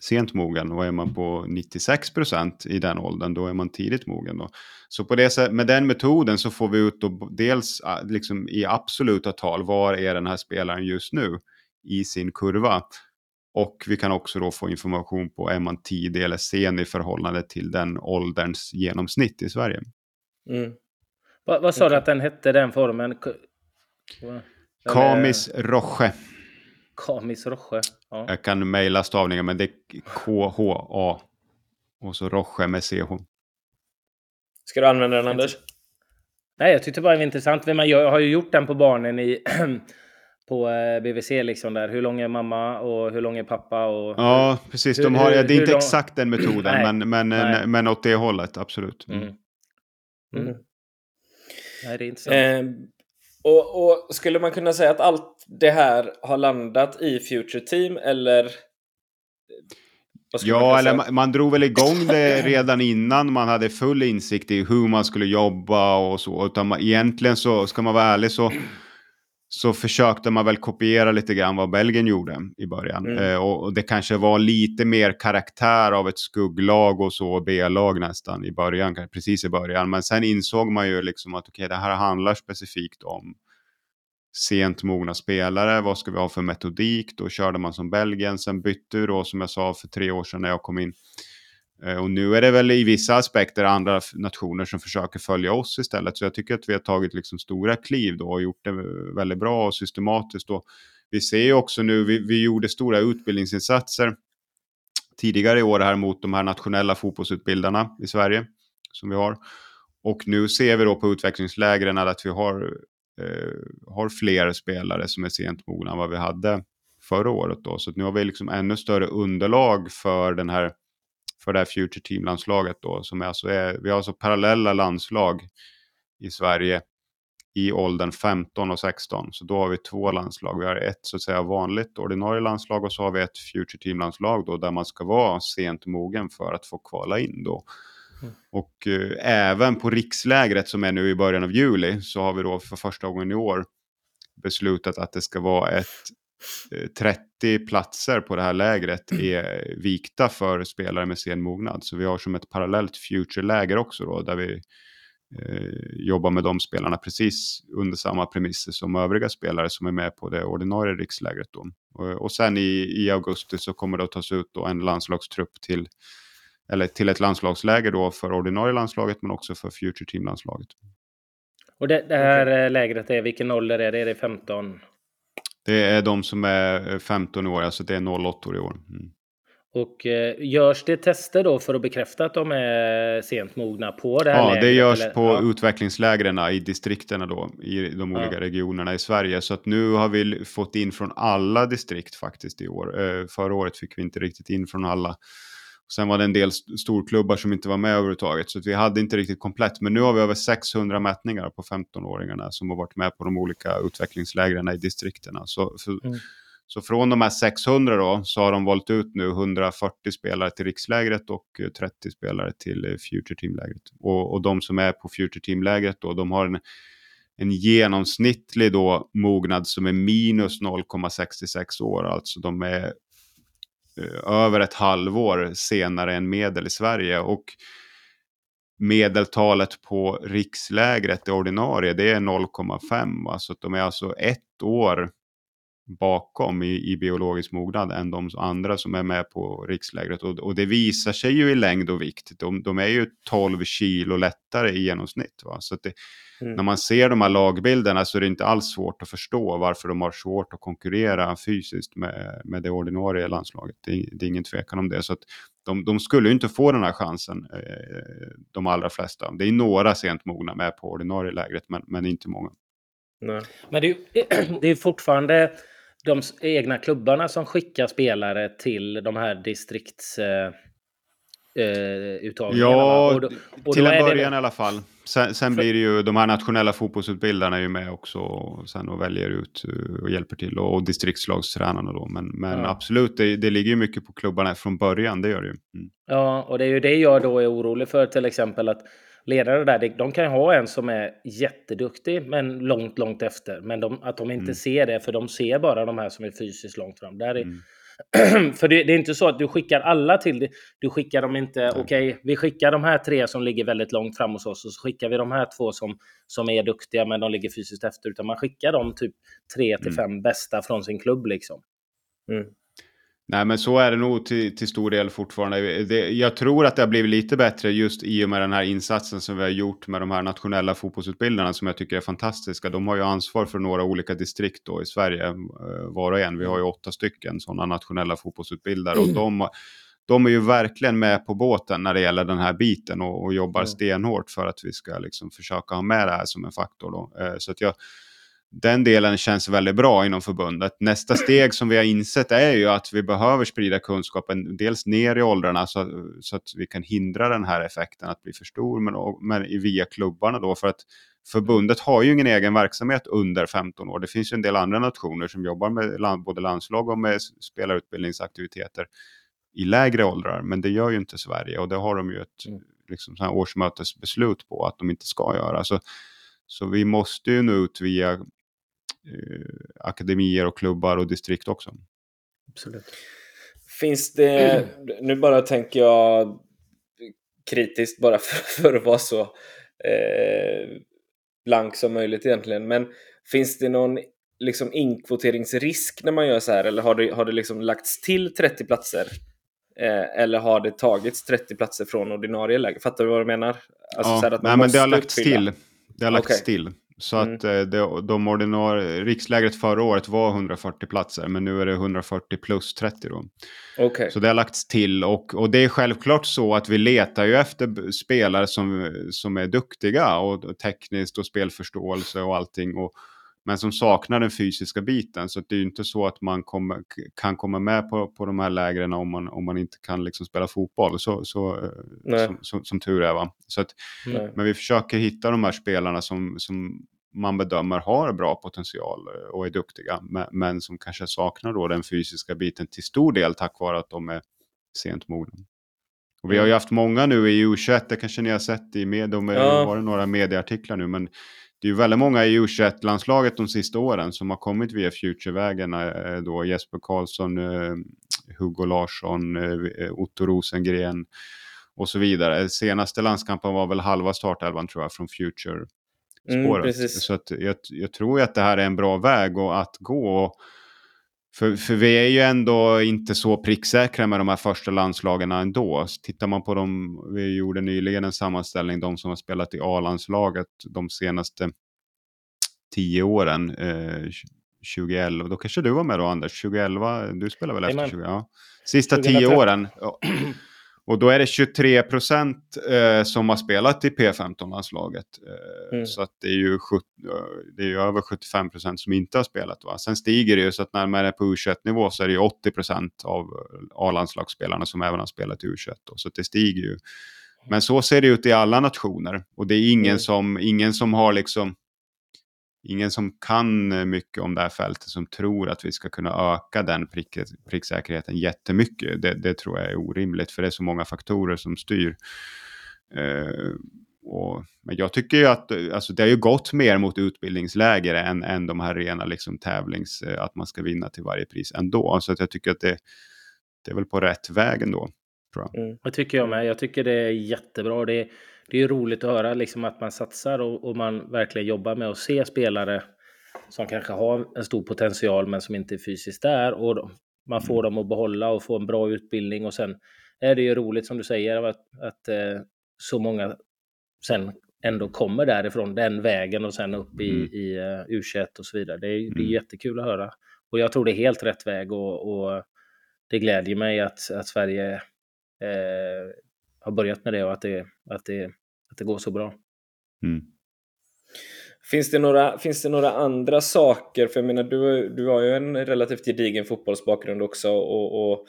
sent mogen och är man på 96 procent i den åldern, då är man tidigt mogen. Då. Så på det, med den metoden så får vi ut då dels liksom i absoluta tal, var är den här spelaren just nu i sin kurva? Och vi kan också då få information på är man tidig eller sen i förhållande till den ålderns genomsnitt i Sverige. Mm. Vad, vad sa du att den hette, den formen? Kamis Roche. Kamis Roche. Ja. Jag kan mejla stavningen men det är K-H-A. Och så Roche med CH. Ska du använda den Anders? Nej, jag tyckte bara det var intressant. Jag har ju gjort den på barnen i [clears throat] på eh, BVC liksom där. Hur lång är mamma och hur lång är pappa? Och ja, precis. De har, hur, det är inte lång... exakt den metoden, nej, men, men, nej. men åt det hållet, absolut. Mm. Mm. Mm. Nej, det är intressant. Eh, och, och, skulle man kunna säga att allt det här har landat i Future Team eller Ja, eller man, man drog väl igång det [laughs] redan innan man hade full insikt i hur man skulle jobba och så. Utan man, egentligen så, ska man vara ärlig så så försökte man väl kopiera lite grann vad Belgien gjorde i början. Mm. Eh, och, det kanske var lite mer karaktär av ett skugglag och så, B-lag nästan i början, precis i början. Men sen insåg man ju liksom att okej, okay, det här handlar specifikt om sent mogna spelare. Vad ska vi ha för metodik? Då körde man som Belgien. Sen bytte då, som jag sa för tre år sedan när jag kom in, Eh, och nu är det väl i vissa aspekter andra nationer som försöker följa oss istället. Så jag tycker att vi har tagit liksom stora kliv då och gjort det väldigt bra och systematiskt. Och Vi ser ju också nu, vi, vi gjorde stora utbildningsinsatser tidigare i år här mot de här nationella fotbollsutbildarna i Sverige som vi har. Och nu ser vi då på utvecklingslägren att vi har, eh, har fler spelare som är sent mogna än vad vi hade förra året. Då. Så nu har vi liksom ännu större underlag för den här för det här Future Team-landslaget då. Som är alltså är, vi har alltså parallella landslag i Sverige i åldern 15 och 16. Så då har vi två landslag. Vi har ett så att säga vanligt ordinarie landslag och så har vi ett Future Team-landslag då där man ska vara sent mogen för att få kvala in då. Mm. Och eh, även på rikslägret som är nu i början av juli så har vi då för första gången i år beslutat att det ska vara ett 30 eh, platser på det här lägret är vikta för spelare med sen mognad. Så vi har som ett parallellt future-läger också då, där vi eh, jobbar med de spelarna precis under samma premisser som övriga spelare som är med på det ordinarie rikslägret. Då. Och, och sen i, i augusti så kommer det att tas ut då en landslagstrupp till, eller till ett landslagsläger då för ordinarie landslaget men också för Future Team-landslaget. Och det, det här okay. lägret är, vilken ålder är det? Är det 15? Det är de som är 15 år, alltså det är 08 år i år. Mm. Och eh, görs det tester då för att bekräfta att de är sent mogna på det här Ja, lägret, det görs eller? på ja. utvecklingslägren i distrikterna då, i de olika ja. regionerna i Sverige. Så att nu har vi fått in från alla distrikt faktiskt i år. Eh, förra året fick vi inte riktigt in från alla. Sen var det en del storklubbar som inte var med överhuvudtaget. Så vi hade inte riktigt komplett. Men nu har vi över 600 mätningar på 15-åringarna som har varit med på de olika utvecklingslägren i distrikterna. Så, för, mm. så från de här 600 då så har de valt ut nu 140 spelare till rikslägret och 30 spelare till eh, Future Team-lägret. Och, och de som är på Future Team-lägret då, de har en en genomsnittlig då mognad som är minus 0,66 år. Alltså de är Eh, Eh, över ett halvår senare än medel i Sverige. Och medeltalet på rikslägret, det ordinarie, det är 0,5. Så de är alltså ett år bakom i, i biologisk mognad än de andra som är med på rikslägret. Och, och det visar sig ju i längd och vikt. De, de är ju 12 kilo lättare i genomsnitt. Va? Så det, mm. när man ser de här lagbilderna så är det inte alls svårt att förstå varför de har svårt att konkurrera fysiskt med, med det ordinarie landslaget. Det, det är ingen tvekan om det. Så att de, de skulle ju inte få den här chansen, eh, de allra flesta. Det är några sent mogna med på ordinarie lägret, men, men inte många. Nej. Men det är, [clears throat] det är fortfarande de egna klubbarna som skickar spelare till de här distrikts... Eh, uttagningarna. Ja, och då, och till en början det... i alla fall. Sen, sen blir det ju de här nationella fotbollsutbildarna är ju med också och sen och väljer ut eh, och hjälper till och, och distriktslagstränarna då. Men, men ja. absolut, det, det ligger ju mycket på klubbarna från början, det gör det ju. Mm. Ja, och det är ju det jag då är orolig för till exempel att ledare där, de kan ha en som är jätteduktig men långt, långt efter. Men de, att de inte mm. ser det, för de ser bara de här som är fysiskt långt fram. Där är, mm. [clears throat] för det, det, är inte så att du skickar alla till det. Du skickar dem inte, okej, okay, vi skickar de här tre som ligger väldigt långt fram hos oss och så skickar vi de här två som, som är duktiga men de ligger fysiskt efter. Utan man skickar de typ tre till mm. fem bästa från sin klubb liksom. Mm. Nej, men så är det nog till, till stor del fortfarande. Det, jag tror att det har blivit lite bättre just i och med den här insatsen som vi har gjort med de här nationella fotbollsutbildarna som jag tycker är fantastiska. De har ju ansvar för några olika distrikt då i Sverige, eh, var och en. Vi har ju åtta stycken sådana nationella fotbollsutbildare och de, de är ju verkligen med på båten när det gäller den här biten och, och jobbar stenhårt för att vi ska liksom försöka ha med det här som en faktor. Då. Eh, så att jag den delen känns väldigt bra inom förbundet. Nästa steg som vi har insett är ju att vi behöver sprida kunskapen dels ner i åldrarna så, så att vi kan hindra den här effekten att bli för stor men, men via klubbarna då för att förbundet har ju ingen egen verksamhet under 15 år. Det finns ju en del andra nationer som jobbar med land, både landslag och med spelarutbildningsaktiviteter i lägre åldrar. Men det gör ju inte Sverige och det har de ju ett mm. liksom, årsmötesbeslut på att de inte ska göra. Så, så vi måste ju nå ut via akademier och klubbar och distrikt också. Absolut. Finns det, [clears throat] nu bara tänker jag kritiskt bara [laughs] för, för att vara så eh, blank som möjligt egentligen, men finns det någon liksom inkvoteringsrisk när man gör så här eller har det, har det liksom lagts till 30 platser? Eh, eller har det tagits 30 platser från ordinarie läge? Fattar du vad jag menar? Alltså, ja, nej, men det har lagts till. Det har lagts okay. till. Så mm. att eh, det, de ordinarie, rikslägret förra året var 140 platser, men nu är det 140 plus 30 då. Okay. Så det har lagts till och, och det är självklart så att vi letar ju efter spelare som, som är duktiga och, och tekniskt och spelförståelse och allting. Och, men som saknar den fysiska biten. Så det är ju inte så att man kommer, kan komma med på, på de här lägren om man, om man inte kan liksom spela fotboll. Så, så, eh, som, som, som, tur är. Va? Så att, men vi försöker hitta de här spelarna som, som man bedömer har bra potential eh, och är duktiga. Men, men som kanske saknar då den fysiska biten till stor del tack vare att de är sent mogna. Och vi har ju haft många nu i U21, det kanske ni har sett i med, de är, ja. var det några medieartiklar nu, men det är ju väldigt många i U21-landslaget de sista åren som har kommit via Future-vägen. Eh, då Jesper Karlsson, eh, Hugo Larsson, eh, Otto Rosengren och så vidare. Senaste landskampen var väl halva startelvan tror jag från Future-spåret. Mm, så att jag, jag tror att det här är en bra väg att gå. För, för vi är ju ändå inte så pricksäkra med de här första landslagen ändå. Tittar man på dem, vi gjorde nyligen en sammanställning, de som har spelat i A-landslaget de senaste tio åren. Eh, 2011, då kanske du var med då Anders, 2011, du spelar väl efter 20? Ja. Sista 2013. tio åren. [clears throat] Och då är det 23 procent eh, som har spelat i P15-landslaget. Eh, mm. Så att det är ju 70, det är ju över 75 procent som inte har spelat. Va? Sen stiger det ju så att när man är på U21-nivå så är det 80 procent av A-landslagsspelarna som även har spelat i U21. Då, så det stiger ju. Men så ser det ut i alla nationer. Och det är ingen, mm. som, ingen som har liksom ingen som kan eh, mycket om det här fältet som tror att vi ska kunna öka den prick, pricksäkerheten jättemycket. Det, det tror jag är orimligt för det är så många faktorer som styr. Eh, och, men jag tycker ju att eh, alltså, det har ju gått mer mot utbildningsläger än, än de här rena liksom, tävlings, eh, att man ska vinna till varje pris ändå. Så att jag tycker att det, det är väl på rätt väg ändå. Tror jag. Mm, det tycker jag med. Jag tycker det är jättebra. Det är, det är roligt att höra liksom att man satsar och, och, man verkligen jobbar med att se spelare som kanske har en stor potential men som inte är fysiskt där. Och man får mm. dem att behålla och få en bra utbildning och sen är det ju roligt som du säger att, att eh, så många sen ändå kommer därifrån den vägen och sen upp i, mm. i uh, U21 och så vidare. Det är, mm. det är mm. jättekul att höra. Och jag tror det är helt rätt väg och, och det glädjer mig att, att Sverige eh, har börjat med det och att det, att det att det går så bra. Mm. Finns det, några, finns det några andra saker? För jag menar, du, du har ju en relativt gedigen fotbollsbakgrund också. och, och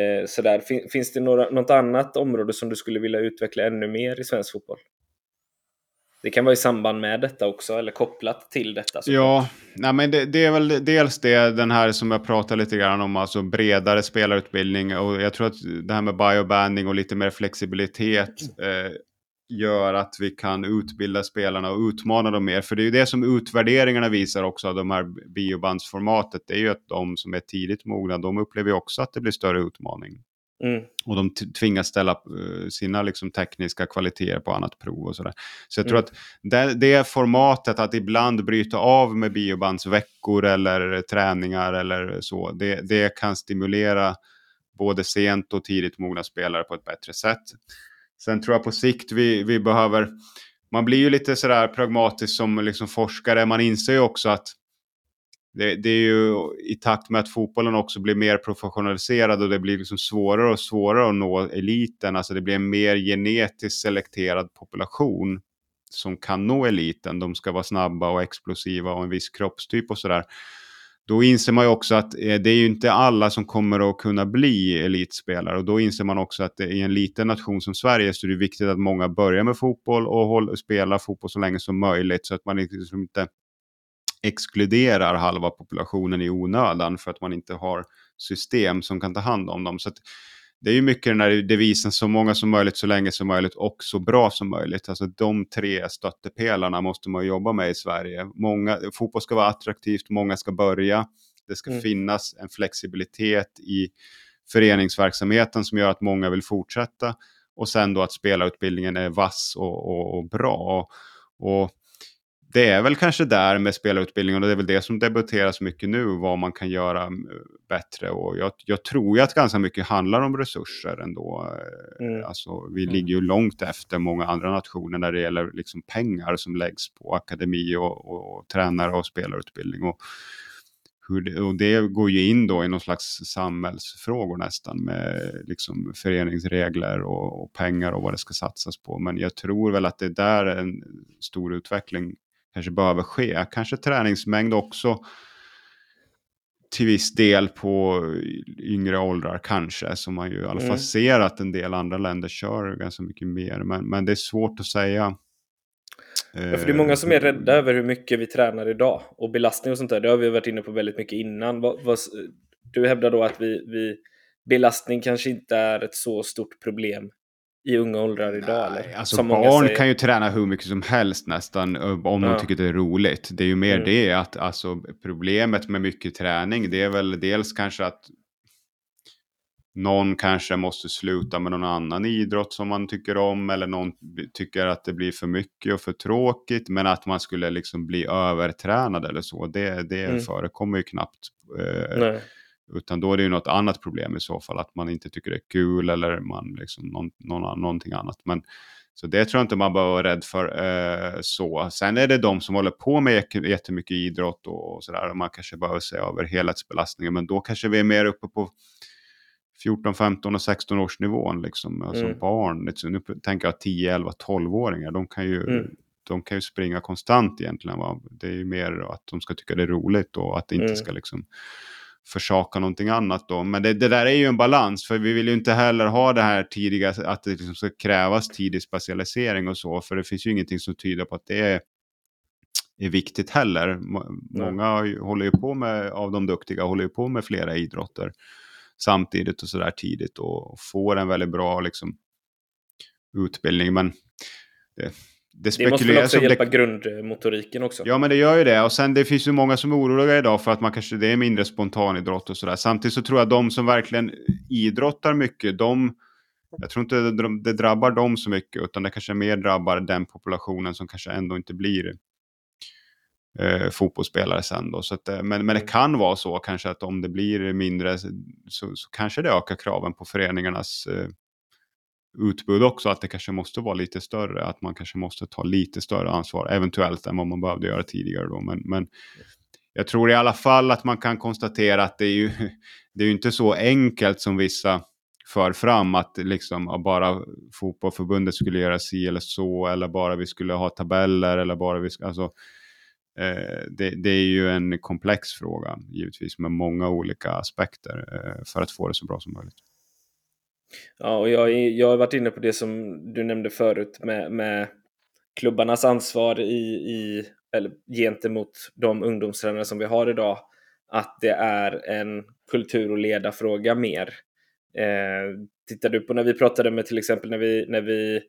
eh, sådär. Fin, finns det några, något annat område som du skulle vilja utveckla ännu mer i svensk fotboll? Det kan vara i samband med detta också, eller kopplat till detta. Ja, nej, men det, det, är väl dels det, den här som jag pratade lite grann om, alltså bredare spelarutbildning. Och jag tror att det här med biobanding och lite mer flexibilitet eh, gör att vi kan utbilda spelarna och utmana dem mer. För det är ju det som utvärderingarna visar också av de här biobandsformatet. Det är ju att de som är tidigt mogna, de upplever också att det blir större utmaning. Mm. Och de tvingas ställa uh, sina liksom, tekniska kvaliteter på annat prov och sådär. Så jag tror mm. att det, det formatet att ibland bryta av med biobandsveckor eller träningar eller så, det, det kan stimulera både sent och tidigt mogna spelare på ett bättre sätt. Sen tror jag på sikt vi, vi behöver, man blir ju lite sådär pragmatisk som liksom forskare, man inser ju också att det, det, är ju i takt med att fotbollen också blir mer professionaliserad och det blir liksom svårare och svårare att nå eliten. Alltså det blir en mer genetiskt selekterad population som kan nå eliten. De ska vara snabba och explosiva och en viss kroppstyp och sådär då inser man ju också att eh, det är ju inte alla som kommer att kunna bli elitspelare och då inser man också att eh, i en liten nation som Sverige så är det viktigt att många börjar med fotboll och spelar fotboll så länge som möjligt så att man liksom inte exkluderar halva populationen i onödan för att man inte har system som kan ta hand om dem. Så det är ju mycket den här devisen så många som möjligt, så länge som möjligt och så bra som möjligt. Alltså de tre stöttepelarna måste man jobba med i Sverige. Många, fotboll ska vara attraktivt, många ska börja. Det ska mm. finnas en flexibilitet i föreningsverksamheten som gör att många vill fortsätta. Och sen då att spelarutbildningen är vass och, och, och bra. Och det är väl kanske där med spelarutbildningen och det är väl det som debatteras mycket nu, vad man kan göra eh, bättre. Och jag, jag tror ju att ganska mycket handlar om resurser ändå. Mm. Alltså, vi mm. ligger ju långt efter många andra nationer när det gäller liksom pengar som läggs på akademi och, och, och tränare och spelarutbildning. Och, det, och det går ju in då i någon slags samhällsfrågor nästan med liksom föreningsregler och, och, pengar och vad det ska satsas på. Men jag tror väl att det där är en stor utveckling kanske behöver ske. Kanske träningsmängd också till viss del på yngre åldrar kanske. Som man ju i alla fall mm. ser att en del andra länder kör ganska mycket mer. Men, men det är svårt att säga. Ja, för det är många som är rädda över hur mycket vi tränar idag. Och belastning och sånt där, det har vi varit inne på väldigt mycket innan. Du hävdar då att vi, vi, belastning kanske inte är ett så stort problem i unga åldrar idag? Nej, eller? Alltså barn kan ju träna hur mycket som helst nästan om ja. de tycker det är roligt. Det är ju mer mm. det att alltså, problemet med mycket träning det är väl dels kanske att någon kanske måste sluta med någon annan idrott som man tycker om eller någon tycker att det blir för mycket och för tråkigt men att man skulle liksom bli övertränad eller så det, det mm. förekommer ju knappt. Eh, utan då är det ju något annat problem i så fall, att man inte tycker det är kul eller man liksom någon, någon, någonting annat. Men, så det tror jag inte man behöver vara rädd för. Eh, så. Sen är det de som håller på med jättemycket idrott och, och sådär. Man kanske behöver se över helhetsbelastningen. Men då kanske vi är mer uppe på 14, 15 och 16 års nivån. Liksom. Mm. barn, liksom, nu tänker jag 10, 11, 12-åringar. De kan ju mm. de kan ju springa konstant egentligen. Va? Det är ju mer att de ska tycka det är roligt och att det inte mm. ska liksom försaka någonting annat då. Men det, det, där är ju en balans, för vi vill ju inte heller ha det här tidiga, att det liksom ska krävas tidig specialisering och så, för det finns ju ingenting som tyder på att det är, är viktigt heller. Många Nej. håller ju på med, av de duktiga, håller ju på med flera idrotter samtidigt och sådär tidigt och får en väldigt bra liksom, utbildning. Men det, det, det måste väl också hjälpa det... grundmotoriken också? Ja, men det gör ju det. Och sen det finns ju många som är oroliga idag för att man kanske det är mindre spontanidrott och sådär. Samtidigt så tror jag att de som verkligen idrottar mycket, de jag tror inte det, det drabbar dem så mycket, utan det kanske mer drabbar den populationen som kanske ändå inte blir eh, fotbollsspelare sen då. Så att, eh, men, men det mm. kan vara så kanske att om det blir mindre så, så kanske det ökar kraven på föreningarnas eh, utbud också, att det kanske måste vara lite större, att man kanske måste ta lite större ansvar, eventuellt än vad man behövde göra tidigare då. Men, men jag tror i alla fall att man kan konstatera att det är ju, [laughs] det är ju inte så enkelt som vissa för fram att liksom bara fotbollförbundet skulle göra si eller så eller bara vi skulle ha tabeller eller bara vi skulle, alltså eh, det, det, är ju en komplex fråga givetvis med många olika aspekter eh, för att få det så bra som möjligt. Ja, och jag, jag har varit inne på det som du nämnde förut med, med klubbarnas ansvar i, i, eller gentemot de ungdomstränare som vi har idag. Att det är en kultur och ledarfråga mer. Eh, tittar du på när vi pratade med till exempel när vi, när vi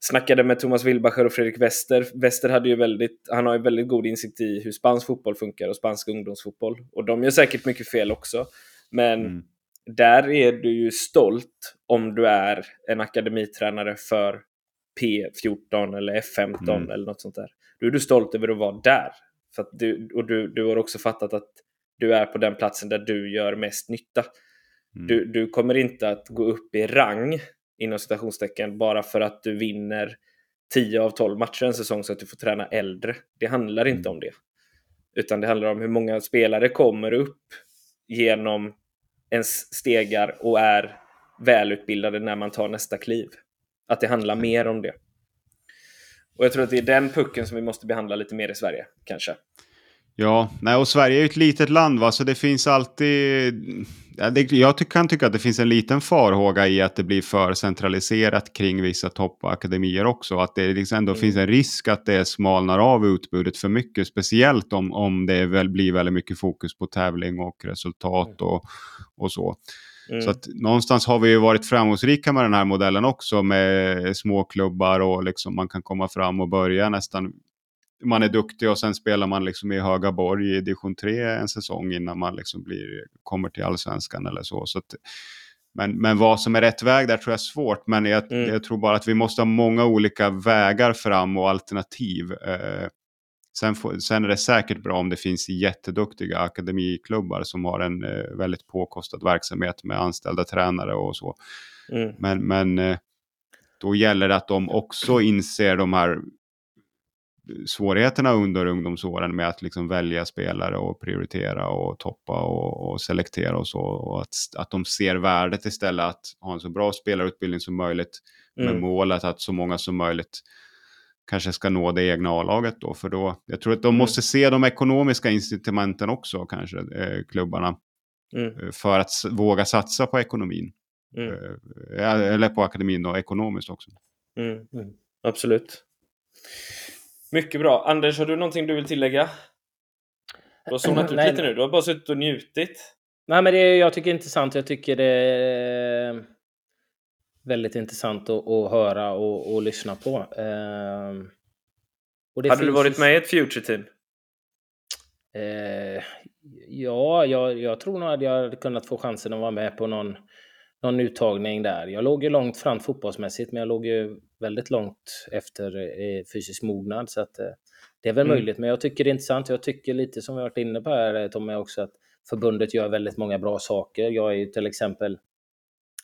snackade med Thomas Wilbacher och Fredrik Wester. Wester hade ju väldigt, han har ju väldigt god insikt i hur spansk fotboll funkar och spansk ungdomsfotboll. Och de gör säkert mycket fel också. Men mm där är du ju stolt om du är en akademitränare för P14 eller F15 mm. eller något sånt där. Då är du stolt över att vara där. För du, och du, du har också fattat att du är på den platsen där du gör mest nytta. Mm. Du, du kommer inte att gå upp i rang inom citationstecken bara för att du vinner 10 av 12 matcher en säsong så att du får träna äldre. Det handlar inte mm. om det. Utan det handlar om hur många spelare kommer upp genom ens stegar och är välutbildade när man tar nästa kliv. Att det handlar mer om det. Och jag tror att det är den pucken som vi måste behandla lite mer i Sverige, kanske. Ja, nej, och Sverige är ju ett litet land va, så det finns alltid... Jag kan tycka att det finns en liten farhåga i att det blir för centraliserat kring vissa toppakademier också. Att det liksom ändå mm. finns en risk att det smalnar av utbudet för mycket. Speciellt om, om det väl blir väldigt mycket fokus på tävling och resultat mm. och, och så. Mm. Så att någonstans har vi ju varit framgångsrika med den här modellen också med små klubbar och liksom man kan komma fram och börja nästan man är duktig och sen spelar man liksom i Högaborg i division 3 en säsong innan man liksom blir, kommer till allsvenskan eller så. så att, men, men vad som är rätt väg där tror jag är svårt. Men jag, mm. jag tror bara att vi måste ha många olika vägar fram och alternativ. Eh, sen, får, sen är det säkert bra om det finns jätteduktiga akademiklubbar som har en eh, väldigt påkostad verksamhet med anställda tränare och så. Mm. Men, men eh, då gäller det att de också inser de här svårigheterna under ungdomsåren med att liksom välja spelare och prioritera och toppa och, och selektera och så. Och att, att de ser värdet istället att ha en så bra spelarutbildning som möjligt mm. med målet att så många som möjligt kanske ska nå det egna A-laget då. För då, jag tror att de mm. måste se de ekonomiska incitamenten också kanske, eh, klubbarna. Mm. Eh, för att våga satsa på ekonomin. Mm. Eh, eller på akademin då, ekonomiskt också. Mm. Mm. Absolut. Mycket bra. Anders, har du någonting du vill tillägga? Du har somnat ut lite nu. Du har bara suttit och njutit. Nej, men det jag tycker det är intressant. Jag tycker det är väldigt intressant att, att höra och, och, lyssna på. Uh, och Hade du varit med i ett Future Team? Uh, ja, jag, jag tror nog att jag hade kunnat få chansen att vara med på någon någon uttagning där. Jag låg ju långt fram fotbollsmässigt, men jag låg ju väldigt långt efter eh, fysisk mognad. Så att, eh, det är väl mm. möjligt, men jag tycker det är intressant. Jag tycker lite som vi varit inne på här, eh, Tommy, också att förbundet gör väldigt många bra saker. Jag är ju till exempel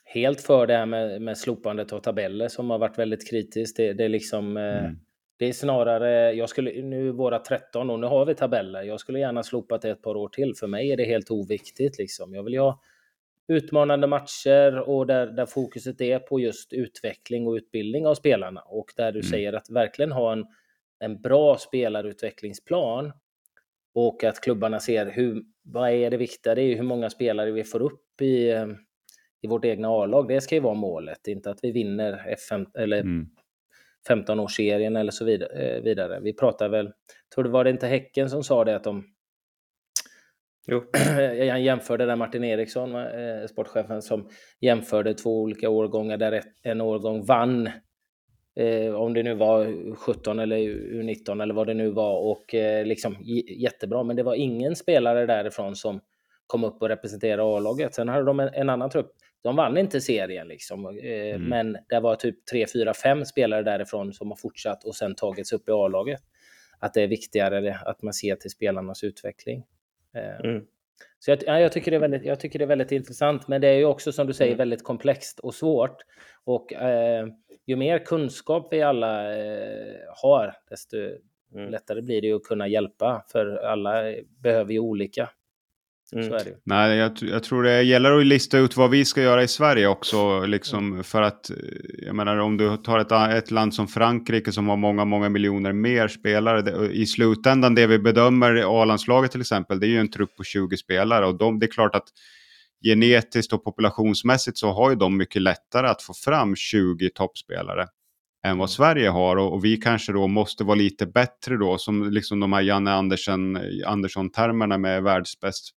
helt för det här med, med slopandet av tabeller som har varit väldigt kritiskt. Det, det är liksom... Eh, mm. Det är snarare, jag skulle, nu är våra 13 och nu har vi tabeller. Jag skulle gärna slopat det ett par år till. För mig är det helt oviktigt liksom. Jag vill ju ha utmanande matcher och där, där fokuset är på just utveckling och utbildning av spelarna och där du mm. säger att verkligen ha en, en bra spelarutvecklingsplan och att klubbarna ser hur, vad är det viktiga, det är hur många spelare vi får upp i, i vårt egna A-lag. Det ska ju vara målet, inte att vi vinner F5 eller mm. 15-årsserien eller så vidare, eh, vidare. Vi pratar väl, tror det var det inte Häcken som sa det att de Jo. [clears throat] Jag jämförde där Martin Eriksson, eh, sportchefen, som jämförde två olika årgångar där en årgång vann Eh, om det nu var 17 eller U19 eller vad det nu var och eh, liksom jättebra. Men det var ingen spelare därifrån som kom upp och representerade A-laget. Sen hade de en, en, annan trupp. De vann inte serien liksom, mm. men det var typ 3, 4, 5 spelare därifrån som har fortsatt och sen tagits upp i A-laget. Att det är viktigare att man ser till spelarnas utveckling. Eh, mm. Så jag, jag, tycker det är väldigt, jag tycker det är väldigt intressant, men det är ju också som du säger mm. väldigt komplext och svårt. Och eh, ju mer kunskap vi alla eh, har, desto mm. lättare blir det att kunna hjälpa, för alla behöver ju olika. Mm. Så är det. Nej, jag, jag, tror det gäller att lista ut vad vi ska göra i Sverige också. Liksom, mm. För att, jag menar om du tar ett, ett land som Frankrike som har många, många miljoner mer spelare. Det, I slutändan det vi bedömer A-landslaget till exempel, det är ju en trupp på 20 spelare. Och de, det är klart att genetiskt och populationsmässigt så har ju de mycket lättare att få fram 20 toppspelare än vad mm. Sverige har och, och, vi kanske då måste vara lite bättre då som liksom de här Janne Andersson, Andersson-termerna med världsbäst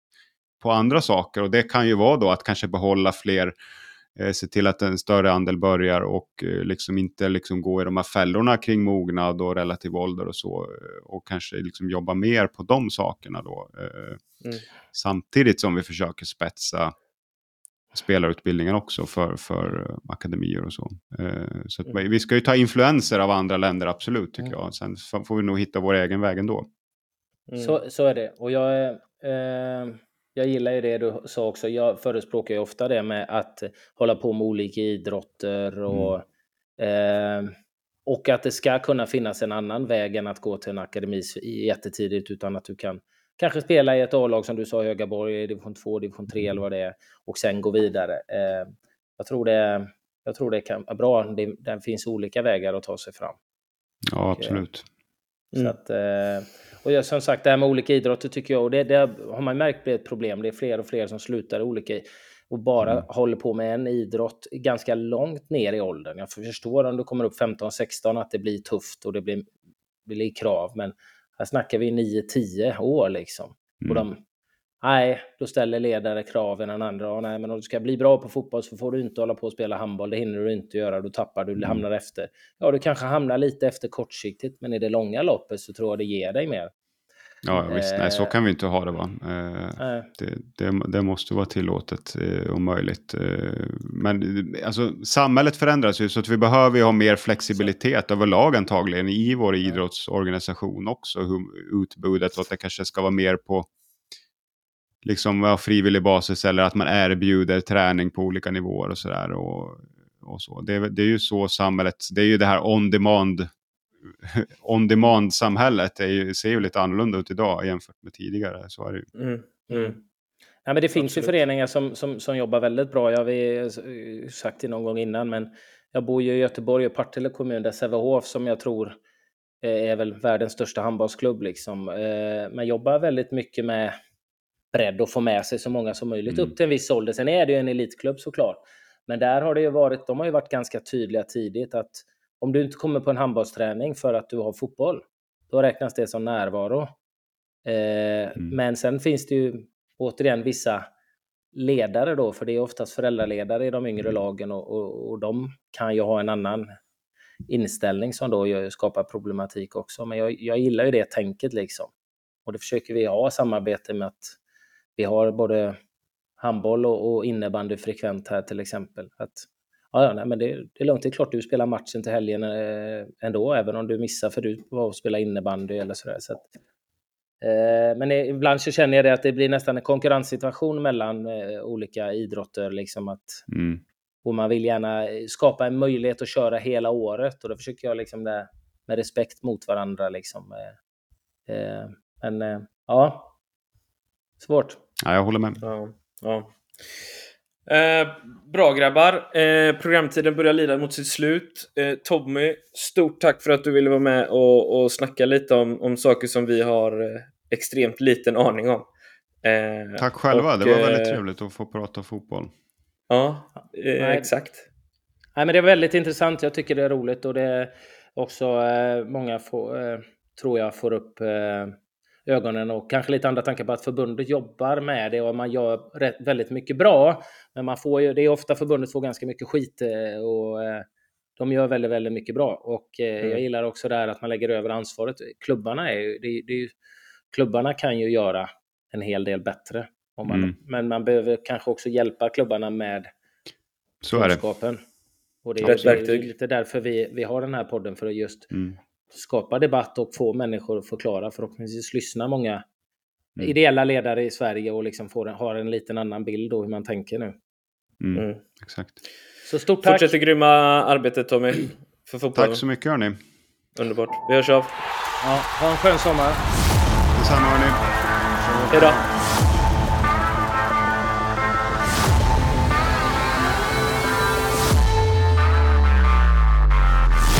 på andra saker. Och det kan ju vara då att kanske behålla fler, eh, se till att en större andel börjar och eh, liksom inte liksom gå i de här fällorna kring mognad och relativ ålder och så. Eh, och kanske liksom jobba mer på de sakerna då. Eh, mm. Samtidigt som vi försöker spetsa spelarutbildningen också för, för akademier och så. Så mm. vi ska ju ta influenser av andra länder, absolut, tycker mm. jag. Sen får vi nog hitta vår egen väg ändå. Mm. Så, så är det. Och jag eh, jag gillar ju det du sa också. Jag förespråkar ju ofta det med att hålla på med olika idrotter och, mm. eh, och att det ska kunna finnas en annan väg än att gå till en akademi jättetidigt utan att du kan kanske spela i ett A-lag som du sa, Högaborg, division 2, division 3 eller vad det är och sen gå vidare. Eh, jag tror det, jag tror det kan vara bra. Det, det finns olika vägar att ta sig fram. Ja, absolut. Mm. Så att, eh, och jag, som sagt, det här med olika idrotter tycker jag, och det, det har man märkt blir ett problem. Det är fler och fler som slutar olika och bara mm. håller på med en idrott ganska långt ner i åldern. Jag förstår om du kommer upp 15-16 att det blir tufft och det blir, blir krav, men här snackar vi 9-10 år liksom. Mm. Och de, Nej, då ställer ledare kraven än andra. Och nej, men om du ska bli bra på fotboll så får du inte hålla på och spela handboll. Det hinner du inte göra. Då tappar du, mm. hamnar efter. Ja, du kanske hamnar lite efter kortsiktigt, men i det långa loppet så tror jag det ger dig mer. Ja, visst. Nej, så eh, kan vi inte ha det. Va? Eh, det, det, det, måste vara tillåtet eh, och möjligt. Men alltså, samhället förändras ju så att vi behöver ju ha mer flexibilitet överlag antagligen i vår idrottsorganisation också. Hur, utbudet och att det kanske ska vara mer på liksom, ja, frivillig basis eller att man erbjuder träning på olika nivåer och sådär. Och, och så. Det, det är ju så samhället, det är ju det här on demand [laughs] on demand-samhället ser ju lite annorlunda ut idag jämfört med tidigare. Så är det ju. Mm, mm. Ja, men det finns Absolut. ju föreningar som, som, som jobbar väldigt bra. Jag har sagt det någon gång innan, men jag bor ju i Göteborg och Partille kommun där Sävehof som jag tror eh, är väl världens största handbollsklubb liksom. Eh, men jobbar väldigt mycket med bredd och få med sig så många som möjligt mm. upp till en viss ålder. Sen är det ju en elitklubb såklart. Men där har det ju varit, de har ju varit ganska tydliga tidigt att om du inte kommer på en handbollsträning för att du har fotboll, då räknas det som närvaro. Eh, mm. Men sen finns det ju återigen vissa ledare då, för det är oftast föräldraledare i de yngre mm. lagen och, och, och de kan ju ha en annan inställning som då skapar problematik också. Men jag, jag gillar ju det tänket liksom. Och det försöker vi ha samarbete med att vi har både handboll och, och innebandy frekvent här till exempel. Att Ja, nej, men det, det, är lugnt. Det är klart du spelar matchen till helgen eh, ändå, även om du missar för du var och spela innebandy eller sådär. Så att, eh, men ibland så känner jag det att det blir nästan en konkurrenssituation mellan eh, olika idrotter. Liksom att, mm. Och man vill gärna skapa en möjlighet att köra hela året och då försöker jag liksom det, med respekt mot varandra. Liksom. Eh, eh, men eh, ja, svårt. Ja, jag håller med. Ja, ja. Eh, bra grabbar. Eh, programtiden börjar lida mot sitt slut. Eh, Tommy, stort tack för att du ville vara med och, och snacka lite om, om saker som vi har eh, extremt liten aning om. Eh, tack själva, och, det var väldigt eh, trevligt att få prata fotboll. Ja, exakt. Nej, men det är väldigt intressant. Jag tycker det är roligt och det är också många få, tror jag får upp ögonen och kanske lite andra tankar på att förbundet jobbar med det och man gör rätt, väldigt mycket bra. Men man får ju, det är ofta förbundet får ganska mycket skit eh, och eh, de gör väldigt, väldigt mycket bra. Och eh, mm. jag gillar också det här att man lägger över ansvaret. Klubbarna, är, det, det är klubbarna kan ju göra en hel del bättre. Om man, mm. Men man behöver kanske också hjälpa klubbarna med Så kunskapen. Och det är, det är lite därför vi, vi har den här podden, för att just mm skapa debatt och få människor att förklara. Förhoppningsvis lyssna många mm. ideella ledare i Sverige och liksom får, har en liten annan bild av hur man tänker nu. Mm. Mm. Exakt. Så stort tack! Fortsätt det grymma arbetet Tommy. För fotbollen. Tack så mycket hörni. Underbart. Vi hörs av. Ja, ha en skön sommar. Detsamma hörni. Hej då.